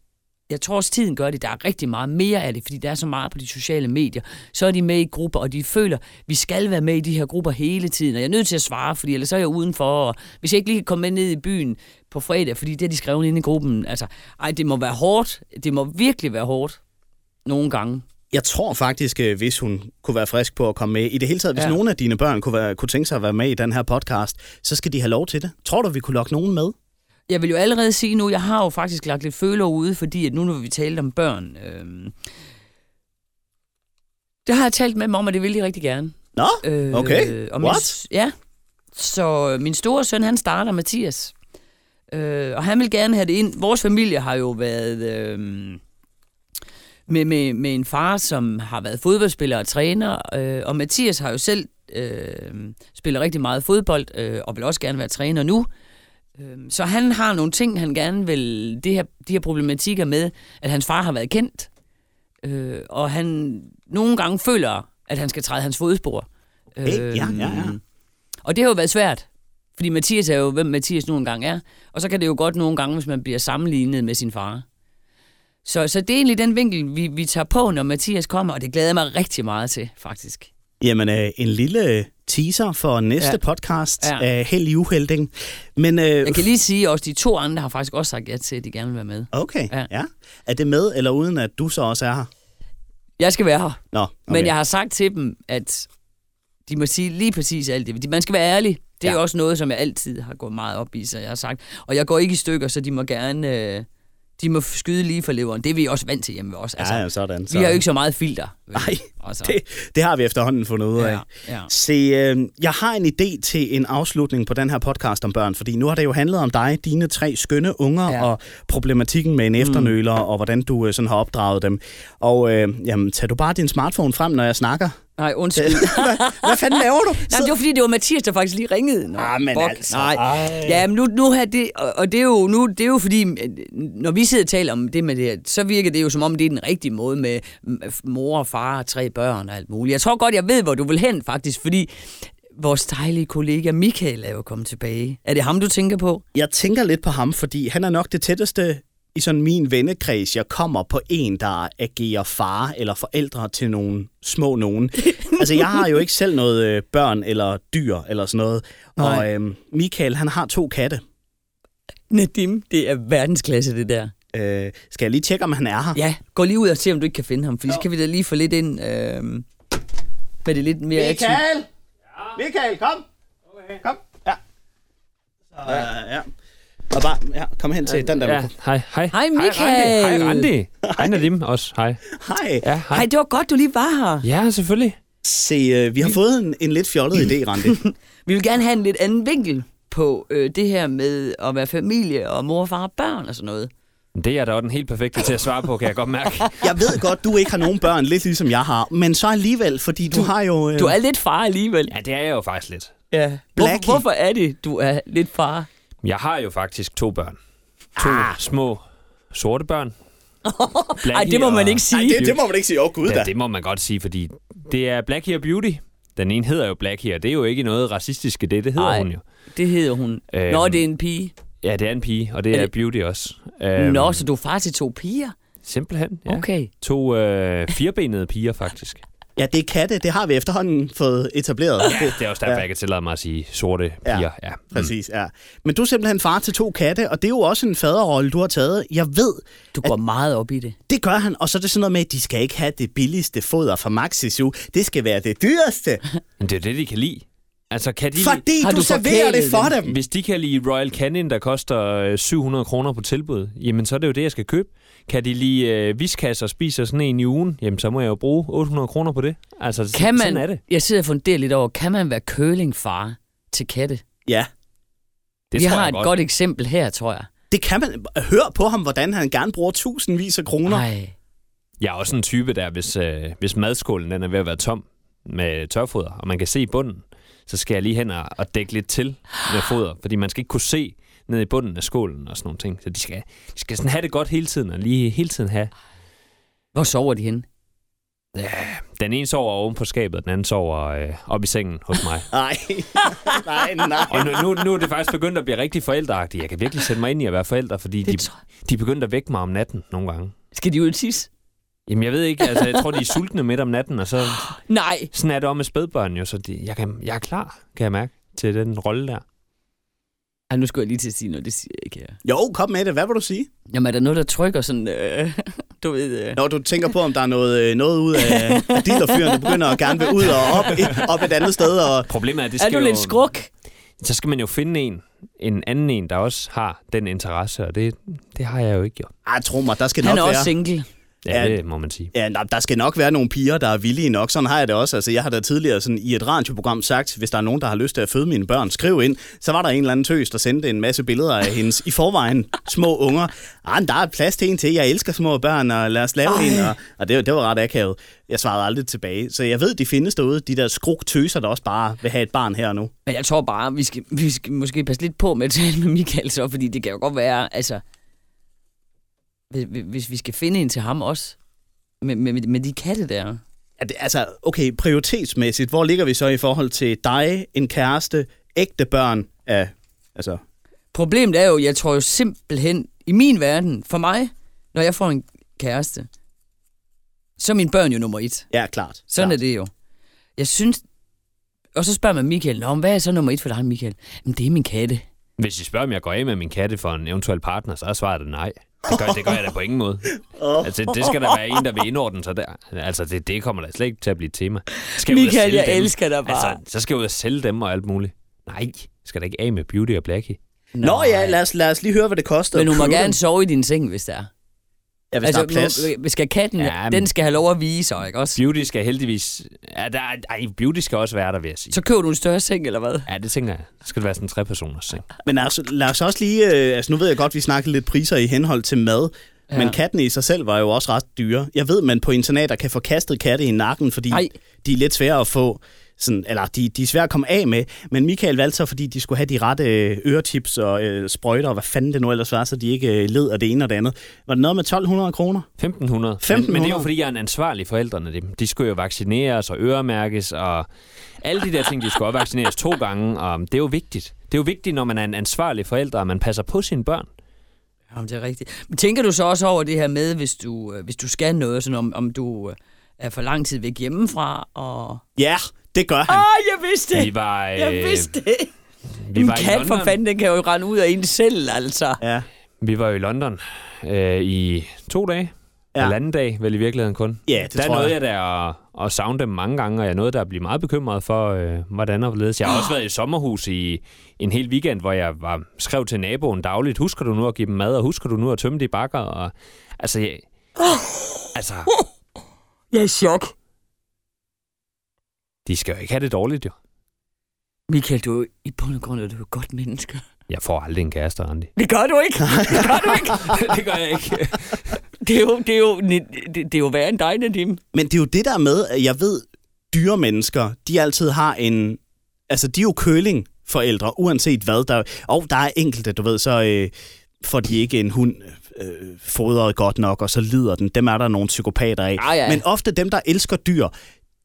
Speaker 2: jeg tror også, tiden gør det. Der er rigtig meget mere af det, fordi der er så meget på de sociale medier. Så er de med i grupper, og de føler, vi skal være med i de her grupper hele tiden. Og jeg er nødt til at svare, fordi ellers så er jeg udenfor. Og hvis jeg ikke lige kan komme med ned i byen på fredag, fordi det har de skrevet inde i gruppen. Altså, ej, det må være hårdt. Det må virkelig være hårdt. Nogle gange.
Speaker 1: Jeg tror faktisk, øh, hvis hun kunne være frisk på at komme med, i det hele taget, hvis. Ja. nogen af dine børn kunne, være, kunne tænke sig at være med i den her podcast, så skal de have lov til det. Tror du, vi kunne lokke nogen med?
Speaker 2: Jeg vil jo allerede sige nu, jeg har jo faktisk lagt lidt føler ude, fordi at nu når vi talte om børn, øhm, det har jeg talt med dem om, og det vil de rigtig gerne.
Speaker 1: Nå,
Speaker 2: Øh,
Speaker 1: okay.
Speaker 2: og min,
Speaker 1: What?
Speaker 2: Ja. Så min store søn, han starter, Mathias. Øh, og han vil gerne have det ind. Vores familie har jo været øh, med, med, med en far, som har været fodboldspiller og træner. Øh, og Mathias har jo selv øh, spillet rigtig meget fodbold, øh, og vil også gerne være træner nu. Øhm, Så han har nogle ting, han gerne vil, det her, de her problematikker med, at hans far har været kendt, øh, og han nogle gange føler, at han skal træde hans fodspor.
Speaker 1: Hey, ja, ja, ja.
Speaker 2: Øhm, Og det har jo været svært, fordi Mathias er jo, hvem Mathias nu engang er, og så kan det jo godt nogle gange, hvis man bliver sammenlignet med sin far. Så, så det er egentlig den vinkel, vi, vi tager på, når Mathias kommer, og det glæder jeg mig rigtig meget til, faktisk.
Speaker 1: Jamen, øh, en lille teaser for næste ja. Podcast
Speaker 2: Ja.
Speaker 1: af Held i Uhelding. Men, øh,
Speaker 2: Jeg kan lige sige også, de to andre har faktisk også sagt ja til, at de gerne vil være med.
Speaker 1: okay, ja.
Speaker 2: Ja.
Speaker 1: Er det med eller uden, at du så også er her?
Speaker 2: Jeg skal være her.
Speaker 1: Nå, okay.
Speaker 2: Men jeg har sagt til dem, at de må sige lige præcis alt det. De- Man skal være ærlig. Det er
Speaker 1: ja.
Speaker 2: også noget, som jeg altid har gået meget op i, så jeg har sagt. Og jeg går ikke i stykker, så de må gerne... Øh, de må skyde lige for leveren. Det er vi også vant til hjemme os. Altså,
Speaker 1: Ja, ja, sådan.
Speaker 2: vi har jo ikke så meget filter.
Speaker 1: Nej,
Speaker 2: altså,
Speaker 1: det, det har vi efterhånden fundet ud af.
Speaker 2: ja, ja.
Speaker 1: Se, øh, jeg har en idé til en afslutning på den her podcast om børn, fordi nu har det jo handlet om dig, dine tre skønne unger, ja.
Speaker 2: Ja.
Speaker 1: og problematikken med en efternøler, mm. og hvordan du øh, sådan har opdraget dem. Og øh, jamen, tag du bare din smartphone frem, når jeg snakker.
Speaker 2: Nej, undskyld.
Speaker 1: hvad, hvad fanden laver du?
Speaker 2: Nej, det var fordi, det var Mathias, der faktisk lige ringede. Nå,
Speaker 1: Ah, men
Speaker 2: bok.
Speaker 1: altså,
Speaker 2: Nej.
Speaker 1: ej.
Speaker 2: Ja, men nu, nu har det, og det er, jo, nu, det er jo fordi, når vi sidder og taler om det med det her, så virker det jo som om, det er den rigtige måde med mor og far og tre børn og alt muligt. Jeg tror godt, jeg ved, hvor du vil hen faktisk, fordi vores dejlige kollega Michael er jo kommet tilbage. Er det ham, du tænker på?
Speaker 1: Jeg tænker lidt på ham, fordi han er nok det tætteste i sådan min vennekreds, jeg kommer på en, der agerer far eller forældre til nogle små nogen. altså, jeg har jo ikke selv noget øh, børn eller dyr eller sådan noget.
Speaker 2: Nej.
Speaker 1: Og øh, Michael, han har to katte.
Speaker 2: Nadim, det er verdensklasse, det der.
Speaker 1: Øh, skal jeg lige tjekke, om han er her?
Speaker 2: Ja, gå lige ud og se, om du ikke kan finde ham, for så kan vi da lige få lidt ind øh, med det lidt mere action.
Speaker 1: Michael! Ja. Michael, kom! Okay. Kom, ja. Så, øh, ja. Og bare, ja, kom hen til den der.
Speaker 3: Ja, hej, hej.
Speaker 2: Hej,
Speaker 3: Hej,
Speaker 2: Michael.
Speaker 3: Randi. Hej, Randi. Hej, Nadim også. Hej.
Speaker 1: Hej.
Speaker 3: Ja, hej.
Speaker 2: Hej, det var godt, du lige var her.
Speaker 3: Ja, selvfølgelig.
Speaker 1: Se, øh, vi har fået en, en lidt fjollet idé, Randi.
Speaker 2: Vi vil gerne have en lidt anden vinkel på øh, det her med at være familie og mor, far og børn og sådan noget.
Speaker 3: Det er da også den helt perfekte til at svare på, kan jeg godt mærke.
Speaker 1: Jeg ved godt, du ikke har nogen børn, lidt ligesom jeg har, men så alligevel, fordi du, du har jo... Øh,
Speaker 2: Du er lidt far alligevel.
Speaker 3: Ja, det er jeg jo faktisk lidt.
Speaker 2: Ja.
Speaker 1: Blackie.
Speaker 2: hvorfor er det, du er lidt far?
Speaker 3: Jeg har jo faktisk to børn. To ah. små sorte børn.
Speaker 2: Nej, det må man ikke sige.
Speaker 1: Nej, det, det må man ikke sige. Åh, oh, gud da.
Speaker 3: Ja, det må man godt sige, fordi det er Blackie og Beauty. Den ene hedder jo Blackie, og det er jo ikke noget racistisk i det. Det hedder
Speaker 2: Ej.
Speaker 3: hun jo.
Speaker 2: Det hedder hun.
Speaker 3: Øhm,
Speaker 2: Nå, det er en pige.
Speaker 3: Ja, det er en pige, og det er,
Speaker 2: Er det-
Speaker 3: Beauty også.
Speaker 2: Nå, så du er far til to piger?
Speaker 3: Simpelthen, ja.
Speaker 2: Okay.
Speaker 3: To øh, firbenede piger, faktisk.
Speaker 1: Ja, det er katte. Det har vi efterhånden fået etableret. Det,
Speaker 3: Det er også derfor,
Speaker 1: Ja.
Speaker 3: ja. jeg kan tillade mig at sige sorte piger. Ja. ja. Mm.
Speaker 1: præcis, ja. Men du er simpelthen far til to katte, og det er jo også en faderrolle, du har taget. Jeg ved,
Speaker 2: Du går meget op i det.
Speaker 1: det gør han, og så er det sådan noget med, at de skal ikke have det billigste foder fra Maxis jo. Det skal være det dyreste,
Speaker 3: Men det er det, de kan lide. Altså, kan de
Speaker 1: fordi
Speaker 2: Har
Speaker 1: du,
Speaker 2: du
Speaker 1: serverer det for
Speaker 2: dem?
Speaker 1: dem.
Speaker 3: Hvis de kan lide Royal Canin, der koster øh, 700 kroner på tilbud, jamen så er det jo det, jeg skal købe. Kan de lide øh, viskasser og spiser sådan en i ugen, jamen så må jeg jo bruge 800 kroner på det. Altså,
Speaker 2: Kan
Speaker 3: sådan er
Speaker 2: man,
Speaker 3: det.
Speaker 2: jeg sidder og funderer lidt over, kan man være curlingfar til katte?
Speaker 1: Ja,
Speaker 3: Det
Speaker 2: Vi
Speaker 3: tror
Speaker 2: har
Speaker 3: jeg
Speaker 2: et
Speaker 3: godt.
Speaker 2: godt eksempel her, tror jeg.
Speaker 1: det kan man. Hør på ham, hvordan han gerne bruger tusindvis af kroner.
Speaker 2: Nej.
Speaker 3: Jeg er også en type der, hvis, øh, hvis madskålen den er ved at være tom med tørfoder, og man kan se i bunden, så skal jeg lige hen og, og dække lidt til med foder, fordi man skal ikke kunne se ned i bunden af skålen og sådan nogle ting. Så de skal, de skal sådan have det godt hele tiden, og lige hele tiden have
Speaker 2: Hvor sover de henne?
Speaker 3: Den ene sover oven på skabet, den anden sover øh, op i sengen hos mig.
Speaker 1: Nej, nej, nej.
Speaker 3: Og nu, nu, nu er det faktisk begyndt at blive rigtig forældreagtigt. Jeg kan virkelig sætte mig ind i at være forældre, fordi de,
Speaker 2: Det
Speaker 3: de er begyndt at vække mig om natten nogle gange.
Speaker 2: Skal de ud tisse?
Speaker 3: Jamen jeg ved ikke, altså jeg tror, de er sultne midt om natten, og så
Speaker 2: Nej.
Speaker 3: sådan er det også med spædbørn jo, så de, jeg, kan, jeg er klar, kan jeg mærke, til den rolle der.
Speaker 2: Ej, nu skulle jeg lige til at sige noget, det siger jeg ikke her.
Speaker 1: Jo, kom med det. Hvad vil du sige?
Speaker 2: Jamen, er der noget, der trykker sådan, øh, du ved... Øh.
Speaker 1: Når du tænker på, om der er noget, øh, noget ud af, af dealerfyren, der begynder at gerne vil ud og op, op et andet sted. Og...
Speaker 3: Problemet er, at det
Speaker 2: Er
Speaker 3: skal
Speaker 2: du
Speaker 3: jo,
Speaker 2: lidt skruk?
Speaker 3: så skal man jo finde en, en anden en, der også har den interesse, og det, det har jeg jo ikke jo.
Speaker 1: Ej, tro mig, der skal
Speaker 2: Han
Speaker 1: nok
Speaker 2: er også
Speaker 1: være.
Speaker 2: single.
Speaker 3: Ja, det må man sige.
Speaker 1: Ja, nej, der skal nok være nogle piger, der er villige nok. Sådan har jeg det også. Altså, jeg har da tidligere sådan, i et radioprogram sagt, hvis der er nogen, der har lyst til at føde mine børn, skriv ind. Så var der en eller anden tøs, der sendte en masse billeder af hendes i forvejen små unger. Ah, der er plads til en til. Jeg elsker små børn, og lad os lave
Speaker 2: Ej.
Speaker 1: en. Og, og det, det var ret akavet. Jeg svarede aldrig tilbage. Så jeg ved, de findes derude, de der skruk tøser, der også bare vil have et barn her og nu.
Speaker 2: Men jeg tror bare, vi skal, vi skal måske passe lidt på med at tale med Michael så, fordi det kan jo godt være, altså... Hvis, hvis vi skal finde en til ham også, med, med, med de katte der.
Speaker 1: Er det, altså, okay, prioritetsmæssigt, hvor ligger vi så i forhold til dig, en kæreste, ægte børn af, altså,
Speaker 2: Problemet er jo, jeg tror jo simpelthen, i min verden, for mig, når jeg får en kæreste, så er mine børn jo nummer et.
Speaker 1: ja, klart.
Speaker 2: Sådan
Speaker 1: klart.
Speaker 2: er det jo. Jeg synes... Og så spørger man Michael, Nå, hvad er så nummer et for dig, Michael? Jamen, det er min katte.
Speaker 3: Hvis I spørger, om jeg går af med min katte for en eventuel partner, så er svaret det nej. Det gør, det gør jeg da på ingen måde. Altså, det skal der være en, der vil indordne sig der. Altså, det, det kommer da slet ikke til at blive et tema. Skal
Speaker 2: Michael, jeg
Speaker 3: dem?
Speaker 2: elsker dig bare.
Speaker 3: Altså, så skal jeg ud og sælge dem og alt muligt. Nej, skal da ikke af med Beauty og Blackie.
Speaker 1: Nå ja, lad os, lad os lige høre, hvad det koster.
Speaker 2: Men hun må gerne
Speaker 1: dem.
Speaker 2: sove i din seng, hvis der er.
Speaker 1: Ja, hvis altså, der er plads.
Speaker 2: nu- skal katten,
Speaker 3: Ja,
Speaker 2: den skal have lov at vige sig, ikke også?
Speaker 3: Beauty skal heldigvis... Ja, der, er- ej, Beauty skal også være der, vil jeg sige.
Speaker 2: Så køber du en større seng, eller hvad?
Speaker 3: Ja, det tænker jeg. Så skal det være sådan en tre-personers seng.
Speaker 1: Men altså, lad os også lige... Øh, altså, nu ved jeg godt, vi snakkede lidt priser i henhold til mad. Ja.
Speaker 2: Ja.
Speaker 1: Men katten i sig selv var jo også ret dyre. Jeg ved, man på internater kan få kastet katte i nakken, fordi
Speaker 2: Ej.
Speaker 1: de er lidt svære at få... Sådan, eller de, de er svære at komme af med. Men Michael valgte så, fordi de skulle have de rette øh, øretips og øh, sprøjter, og hvad fanden det nu ellers var, så de ikke øh, led af det ene og det andet. Var det noget med 1200 kroner?
Speaker 3: 1500.
Speaker 1: 1500.
Speaker 3: Men, men det er jo, fordi jeg er en ansvarlig forældrene. De, de skulle jo vaccineres og øremærkes, og alle de der ting, de skulle også vaccineres to gange, og det er jo vigtigt. Det er jo vigtigt, når man er en ansvarlig forælder, at man passer på sine børn.
Speaker 2: Jamen, det er rigtigt. Men tænker du så også over det her med, hvis du, øh, hvis du skal noget, sådan om, om du er for lang tid væk hjemmefra, og...
Speaker 1: Ja, det gør han.
Speaker 2: Åh, jeg vidste det!
Speaker 3: Vi var, øh,
Speaker 2: Jeg vidste det!
Speaker 3: vi
Speaker 2: En
Speaker 3: var i
Speaker 2: kat for fanden, den kan jo rende ud af en selv, altså.
Speaker 1: Ja.
Speaker 3: Vi var jo i London øh, i to dage.
Speaker 1: Ja.
Speaker 3: Ja. Halvanden dag, vel i virkeligheden kun.
Speaker 1: Ja, det
Speaker 3: der
Speaker 1: tror
Speaker 3: nåede
Speaker 1: jeg.
Speaker 3: jeg da at, at savne dem mange gange, og jeg nåede der at blive meget bekymret for, øh, hvordan og hvorledes. Jeg har også været i sommerhus i en hel weekend, hvor jeg var, skrev til naboen dagligt, husker du nu at give dem mad, og husker du nu at tømme de bakker? Og, altså, jeg, altså,
Speaker 2: Jeg er i chok.
Speaker 3: De skal jo ikke have det dårligt, jo.
Speaker 2: Michael, du er jo i bund og grund er du et godt menneske.
Speaker 3: Jeg får aldrig en kæreste, Randi.
Speaker 2: Det gør du ikke. Det gør du ikke.
Speaker 3: det gør jeg ikke.
Speaker 2: Det er jo, det er jo, det, det er jo værre end dig, Nadim.
Speaker 1: Men det er jo det der med, at jeg ved, dyre mennesker, de altid har en... Altså, de er jo køling-forældre, uanset hvad. Der, og der er enkelte, du ved, så øh, får de ikke en hund øh, fodret godt nok, og så lider den. Dem er der nogle psykopater af.
Speaker 2: Ah, ja.
Speaker 1: Men ofte dem, der elsker dyr,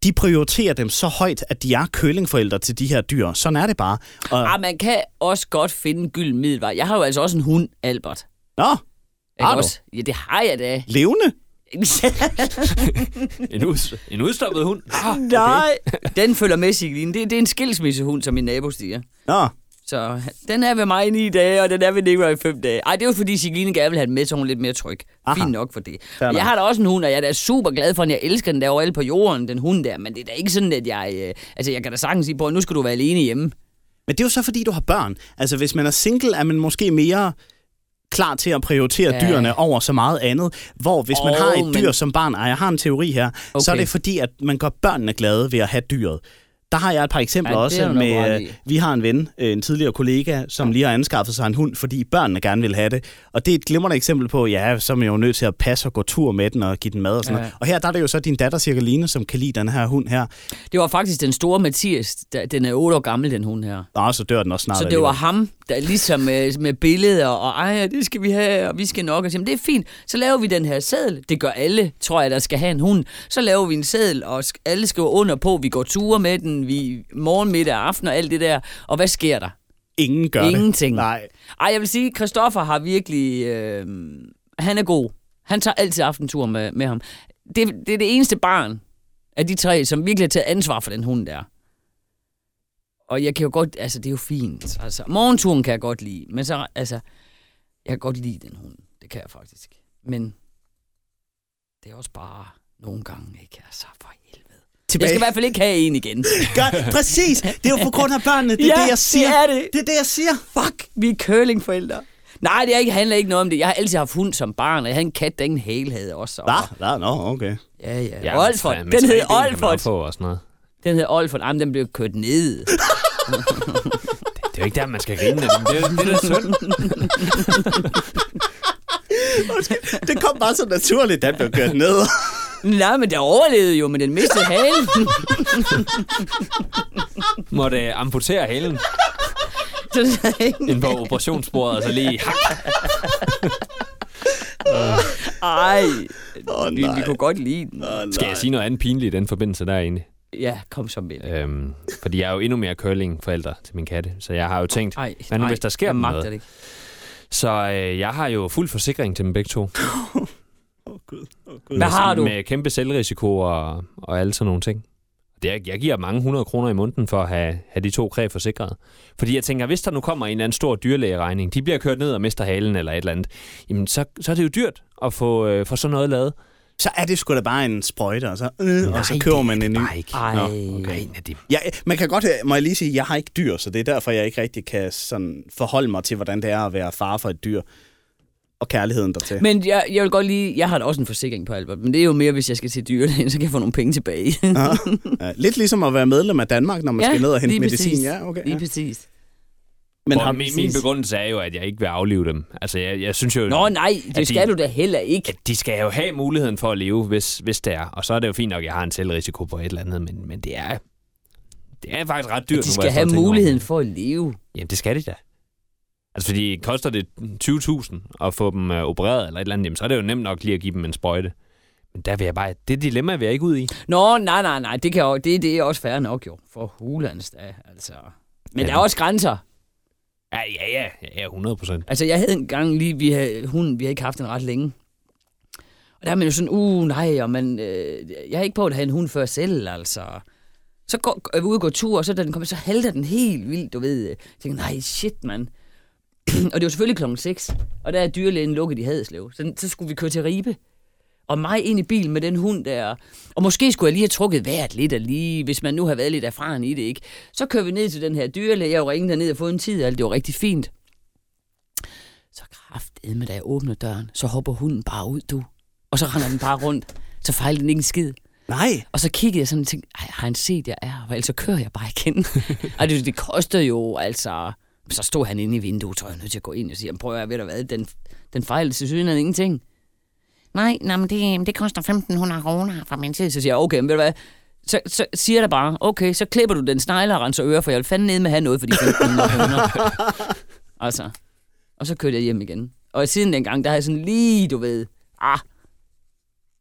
Speaker 1: de prioriterer dem så højt, at de er kølingforældre til de her dyr. Sådan er det bare. Og,
Speaker 2: Ah, man kan også godt finde en gylden middelvej. Jeg har jo altså også en hund, Albert.
Speaker 1: Nå, Har du?
Speaker 2: også? Ja, det har jeg da.
Speaker 1: levende?
Speaker 3: En, ud, en udstoppet hund. Ah, okay.
Speaker 2: Nej. Den følger med, Signe. Det, det er en skilsmissehund, som min nabo siger.
Speaker 1: Nå,
Speaker 2: Så den er ved mig i ni dage, og den er ved Nicolaj i fem dage. Ej, det er jo fordi Signe gerne vil have den med, så hun er lidt mere tryg.
Speaker 1: Aha.
Speaker 2: Fint nok for det.
Speaker 1: Nok.
Speaker 2: jeg har da også en hund, og jeg er da super glad for den. Jeg elsker den der overalt på jorden, den hund der. Men det er da ikke sådan, at jeg... Øh, altså, jeg kan da sagtens sige på, at nu skal du være alene hjemme.
Speaker 1: Men det er jo så, fordi du har børn. Altså, hvis man er single, er man måske mere klar til at prioritere
Speaker 2: Ja.
Speaker 1: dyrene over så meget andet. Hvor hvis man
Speaker 2: Åh,
Speaker 1: har et
Speaker 2: men-
Speaker 1: dyr som barn, og jeg har en teori her, okay. så er det fordi, at man gør børnene glade ved at have dyret. Der har jeg et par eksempler
Speaker 2: Ja,
Speaker 1: ja, også med, øh, vi har en ven, øh, en tidligere kollega, som lige har anskaffet sig en hund, fordi børnene gerne vil have det. Og det er et glimrende eksempel på, ja, så er man jo nødt til at passe og gå tur med den og give den mad og sådan
Speaker 2: Ja.
Speaker 1: noget. Og her der er det jo så din datter Cirkeline, som kan lide den her hund her.
Speaker 2: Det var faktisk den store Mathias. der- Den er 8 år gammel, den hund her.
Speaker 1: Nå, så dør den også snart.
Speaker 2: Så det var ham, der ligesom med, med billeder, og ej, det skal vi have, og vi skal nok. Og sige, "Men det er fint, så laver vi den her seddel. Det gør alle, tror jeg, der skal have en hund. Så laver vi en seddel, og alle skriver under på, vi går ture med den, vi morgen, middag, aften og alt det der. Og hvad sker der?
Speaker 1: Ingen gør det.
Speaker 2: Ingenting.
Speaker 1: Nej.
Speaker 2: Ej, jeg vil sige, Christoffer har virkelig... Øh, han er god. Han tager altid aftentur med, med ham. Det, det er det eneste barn af de tre, som virkelig har taget ansvar for den hund der. Og jeg kan jo godt... Altså, det er jo fint. Altså, morgenturen kan jeg godt lide. Men så, altså... Jeg kan godt lide den hund. Det kan jeg faktisk. Men det er også bare nogle gange ikke. Altså, for helvede. Jeg skal i hvert fald ikke have en igen.
Speaker 1: Gør, præcis. Det er jo på grund af børnene. Det er
Speaker 2: Ja,
Speaker 1: det, jeg siger.
Speaker 2: det er det.
Speaker 1: Det er det, jeg siger.
Speaker 2: Fuck, vi er curlingforældre. Nej, det er ikke, handler ikke noget om det. Jeg har altid haft hund som barn, og jeg havde en kat, der ingen hæle havde også. og-
Speaker 1: Hvad? Nå, okay.
Speaker 2: Ja, ja.
Speaker 3: Ja,
Speaker 2: Olfert.
Speaker 3: med
Speaker 2: Den hed Olfert.
Speaker 3: og sådan noget.
Speaker 2: Den hed Olfert. Jamen, den blev kørt ned.
Speaker 3: Det er jo ikke der, man skal grine af dem. Det er det, er da synd.
Speaker 1: Det kom bare så naturligt, den blev kørt ned.
Speaker 2: Nej, men der overlevede jo, men den mistede halen.
Speaker 3: Måtte øh, amputere halen
Speaker 2: Så der er ingen-
Speaker 3: ind på operationsbordet, og så lige hak.
Speaker 2: Ej,
Speaker 1: Åh,
Speaker 2: vi, vi
Speaker 1: nej.
Speaker 2: kunne godt lide den.
Speaker 3: Skal jeg sige noget andet pinligt i den forbindelse der egentlig?
Speaker 2: Ja, kom så med det.
Speaker 3: Øhm, fordi jeg er jo endnu mere curling-forælder til min katte, så jeg har jo tænkt,
Speaker 2: Ej,
Speaker 3: hvad nu
Speaker 2: ej,
Speaker 3: hvis der sker
Speaker 2: jeg
Speaker 3: dem
Speaker 2: magter
Speaker 3: noget?
Speaker 2: det ikke.
Speaker 3: Så øh, jeg har jo fuld forsikring til dem begge to.
Speaker 1: Gud. Gud.
Speaker 2: Hvad har du?
Speaker 3: Med kæmpe selvrisiko og, og alle sådan nogle ting. Det er, jeg giver mange hundrede kroner i måneden for at have, have de to kræ forsikret. Fordi jeg tænker, hvis der nu kommer en eller anden stor dyrlægeregning, de bliver kørt ned og mister halen eller et eller andet, jamen så, så er det jo dyrt at få, øh, få sådan noget lavet.
Speaker 1: Så er det sgu da bare en sprøjte, og så, øh, og så køber man en ny.
Speaker 3: Nej, ikke.
Speaker 2: Ej,
Speaker 1: Nå,
Speaker 3: Okay. Det,
Speaker 1: Ja, man kan godt, må jeg lige sige, jeg har ikke dyr, så det er derfor, jeg ikke rigtig kan sådan forholde mig til, hvordan det er at være far for et dyr. Og kærligheden dertil.
Speaker 2: Men jeg, jeg vil godt lige... Jeg har da også en forsikring på Albert, men det er jo mere, hvis jeg skal til dyrlægen, så kan jeg få nogle penge tilbage.
Speaker 1: Ja. Ja, lidt ligesom at være medlem af Danmark, når man skal ned og hente medicin.
Speaker 2: præcis.
Speaker 1: Ja, okay.
Speaker 2: Lige
Speaker 1: Ja.
Speaker 2: præcis.
Speaker 1: Men har,
Speaker 3: min, min begrundelse er jo, at jeg ikke vil aflive dem. Altså, jeg, jeg synes jo,
Speaker 2: Nå nej, det skal
Speaker 3: de-
Speaker 2: du da heller ikke.
Speaker 3: at de skal jo have muligheden for at leve, hvis, hvis det er. Og så er det jo fint nok, at jeg har en selvrisiko på et eller andet, men, men det er det er faktisk ret dyrt.
Speaker 2: At de
Speaker 3: nu,
Speaker 2: skal
Speaker 3: står
Speaker 2: have muligheden for at leve.
Speaker 3: Jamen, det skal de da. Altså, fordi koster det 20.000 at få dem øh, opereret eller et eller andet, jamen, så er det jo nemt nok lige at give dem en sprøjte. Men der vil jeg bare, det dilemma vil jeg ikke ud i.
Speaker 2: Nå, nej, nej, nej, det, kan jo, det, det er også fair nok jo, for hulans da, altså. Men
Speaker 3: Ja.
Speaker 2: der er også grænser.
Speaker 3: Ja, ja, ja, ja 100 procent.
Speaker 2: Altså, jeg havde en gang lige, vi havde, hun, vi har ikke haft den ret længe. Og der er man jo sådan, uh, nej, og man, øh, jeg har ikke på at have en hund før selv, altså. Så går, vi ude og går tur, og så da den kommer, så halter den helt vildt, du ved. Jeg tænker, nej, shit, mand. og det var selvfølgelig klokken 6, og der er dyrlægen lukket i Haderslev. Så, så skulle vi køre til Ribe. Og mig ind i bilen med den hund der. Og måske skulle jeg lige have trukket vejret lidt af lige, hvis man nu har været lidt erfaren i det, ikke? Så kører vi ned til den her dyrlæge, jeg ringede derned og fået en tid, og alt det var rigtig fint. Så kraftedme, da jeg åbner døren, så hopper hunden bare ud, du. Og så render den bare rundt. Så fejler den ikke en skid.
Speaker 1: Nej,
Speaker 2: Og så kiggede jeg sådan og tænkte, Ej, har han set, jeg er? Og ellers så kører jeg bare igen. og det, det koster jo, altså... Så stod han inde i vinduet, så jeg nødt til at gå ind og sige, prøv at høre, ved du hvad, den, den fejlede til syden ingenting. Nej, nej, men det, det koster 1.500 kroner fra min tid. Så siger jeg, okay, men ved du hvad, så, så siger jeg bare, okay, så klipper du den snegle og renser ører, for jeg vil fandme ned med at have noget for de 1.500 kroner. altså, og så kørte jeg hjem igen. Og siden dengang, der har jeg sådan lige, du ved, ah,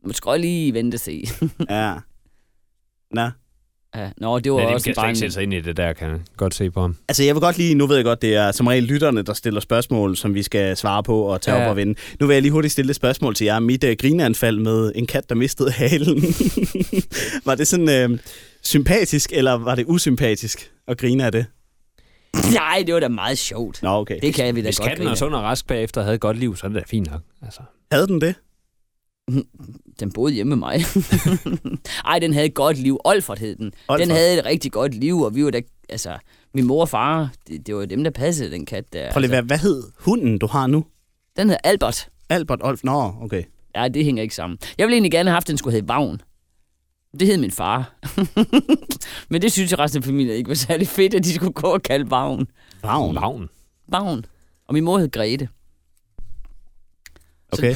Speaker 2: man skal godt lige vente og se.
Speaker 1: ja. Nå.
Speaker 2: Ja, nå, det var
Speaker 3: Ja, det
Speaker 2: også en
Speaker 3: slet ikke
Speaker 2: barn.
Speaker 3: sætte sig ind i det der, kan jeg godt se på ham.
Speaker 1: Altså, jeg vil godt lige, nu ved jeg godt, det er som regel lytterne, der stiller spørgsmål, som vi skal svare på og tage
Speaker 2: Ja.
Speaker 1: op og vinde. Nu vil jeg lige hurtigt stille et spørgsmål til jer. Mit uh, grineanfald med en kat, der mistede halen. var det sådan uh, sympatisk, eller var det usympatisk at grine af det?
Speaker 2: Nej, det var da meget sjovt.
Speaker 1: Nå, okay.
Speaker 2: Det kan vi da
Speaker 3: Hvis
Speaker 2: godt
Speaker 3: katten
Speaker 2: grine
Speaker 3: er sund og rask bagefter og havde et godt liv, så er det da fint nok. Altså.
Speaker 1: Havde den det?
Speaker 2: Den boede hjemme med mig. Ej, den havde et godt liv. Olfert hed den. Den
Speaker 1: Olfert.
Speaker 2: havde et rigtig godt liv, og vi var da, altså, min mor og far, det, det var dem, der passede den kat der.
Speaker 1: Prøv lige,
Speaker 2: altså,
Speaker 1: hvad, hvad hed hunden, du har nu?
Speaker 2: den hed Albert.
Speaker 1: Albert Olf. Nå, okay.
Speaker 2: Ja, det hænger ikke sammen. Jeg ville egentlig gerne have haft, at den skulle hedde Vagn. Det hed min far. Men det synes jeg resten af familien ikke var særlig fedt, at de skulle gå og kalde Vagn.
Speaker 1: Vagn.
Speaker 3: Vagn.
Speaker 2: Vagn. Og min mor hed Grete.
Speaker 1: Okay.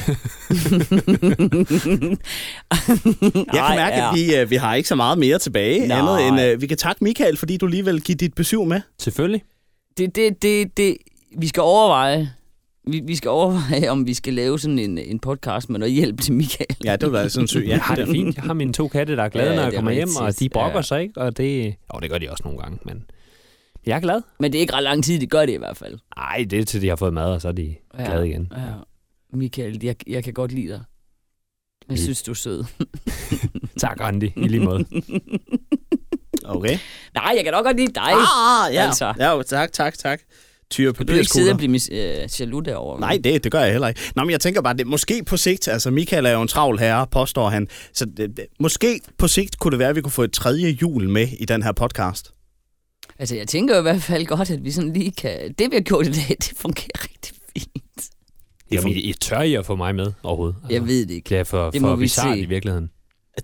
Speaker 1: Jeg kan mærke, at vi, uh, vi har ikke så meget mere tilbage.
Speaker 2: Nej.
Speaker 1: Andet end, uh, vi kan takke Michael, fordi du lige vil give dit besøg med.
Speaker 3: Selvfølgelig.
Speaker 2: det, det, det, det, vi skal overveje, vi, vi skal overveje, om vi skal lave sådan en, en podcast med noget hjælp til Michael.
Speaker 1: Ja, det var da sådan sygt.
Speaker 3: Jeg har det fint. Jeg har mine to katte, der er glade,
Speaker 2: Ja,
Speaker 3: når jeg
Speaker 2: er
Speaker 3: kommer hjem, og de brokker
Speaker 2: Ja.
Speaker 3: sig ikke. Og det, oh, det gør de også nogle gange, men jeg er glad.
Speaker 2: Men det er ikke ret lang tid, de gør det i hvert fald.
Speaker 3: Nej, det er til, de har fået mad, og så er de
Speaker 2: Ja.
Speaker 3: glade igen.
Speaker 2: Ja. Michael, jeg, jeg kan godt lide dig. Jeg synes, du er sød.
Speaker 3: Tak, Randi, i lige måde.
Speaker 1: Okay.
Speaker 2: Nej, jeg kan da godt lide dig.
Speaker 1: Ah, ja.
Speaker 2: Altså.
Speaker 1: Ja, tak, tak, tak. Tyre
Speaker 2: Kan du ikke sidde og blive mis- øh, jaloux derovre?
Speaker 1: Nej, det, det gør jeg heller ikke. Nå, men jeg tænker bare, det måske på sigt, altså Michael er jo en travl herre, påstår han, så det, det, måske på sigt kunne det være, at vi kunne få et tredje jul med i den her podcast.
Speaker 2: Altså, jeg tænker jo i hvert fald godt, at vi sådan lige kan... Det, vi har gjort i dag, det fungerer rigtig.
Speaker 1: Det, er for,
Speaker 3: Jamen, I, I tør I at få mig med overhovedet? Altså,
Speaker 2: Jeg ved det ikke.
Speaker 3: Det er for,
Speaker 2: Det
Speaker 3: for
Speaker 2: må vi
Speaker 3: bizarrt
Speaker 2: se.
Speaker 3: i virkeligheden.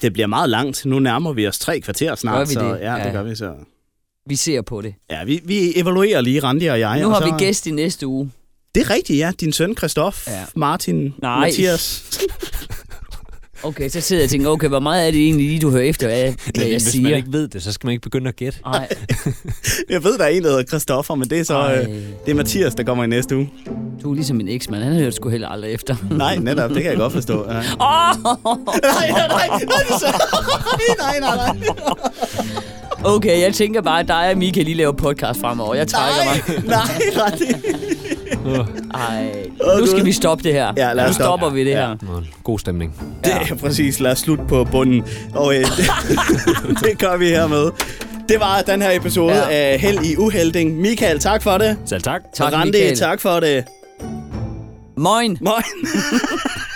Speaker 1: det bliver meget langt. Nu nærmer vi os tre kvarter
Speaker 2: Gør
Speaker 1: snart.
Speaker 2: vi
Speaker 1: så,
Speaker 2: det?
Speaker 1: Ja, det
Speaker 2: Ja.
Speaker 1: gør vi så.
Speaker 2: Vi ser på det.
Speaker 1: Ja, vi, vi evaluerer lige, Randi og jeg.
Speaker 2: Nu
Speaker 1: og
Speaker 2: har
Speaker 1: så,
Speaker 2: vi gæst i næste uge.
Speaker 1: Det er rigtigt, ja. Din søn, Christoph,
Speaker 2: Ja.
Speaker 1: Martin,
Speaker 2: Nej.
Speaker 1: Mathias.
Speaker 2: Okay, så sidder jeg og tænker, okay, hvor meget er det egentlig lige, du hører efter, hvad, hvad
Speaker 3: Men
Speaker 2: jeg
Speaker 3: hvis
Speaker 2: siger?
Speaker 3: man ikke ved det, så skal man ikke begynde at gætte.
Speaker 2: Nej,
Speaker 1: Jeg ved, der er en, der hedder Christoffer, men det er så
Speaker 2: Ej.
Speaker 1: øh, det er Mathias, der kommer i næste uge.
Speaker 2: du er ligesom min eksmand. Han hører sgu heller aldrig efter.
Speaker 1: Nej, netop. Det kan jeg godt forstå. Ja.
Speaker 2: Åh!
Speaker 1: Nej, nej, nej, nej, nej, nej, nej.
Speaker 2: Okay, jeg tænker bare, at dig og Michael lige laver podcast fremover. Jeg trækker mig.
Speaker 1: Nej, nej.
Speaker 2: Ej, nu skal vi stoppe det her.
Speaker 1: Ja, lad os
Speaker 2: nu
Speaker 1: stoppe.
Speaker 2: stopper vi det
Speaker 1: Ja.
Speaker 2: her.
Speaker 3: Nå, God stemning.
Speaker 1: Det er præcis. Lad os slutte på bunden. Og øh, det, det gør vi hermed. Det var den her episode
Speaker 2: Ja.
Speaker 1: af Held i Uhelding. Michael, tak for det.
Speaker 3: Selv tak.
Speaker 2: Tak,
Speaker 1: Randi,
Speaker 2: Michael.
Speaker 1: tak for det.
Speaker 2: Moin.
Speaker 1: Moin.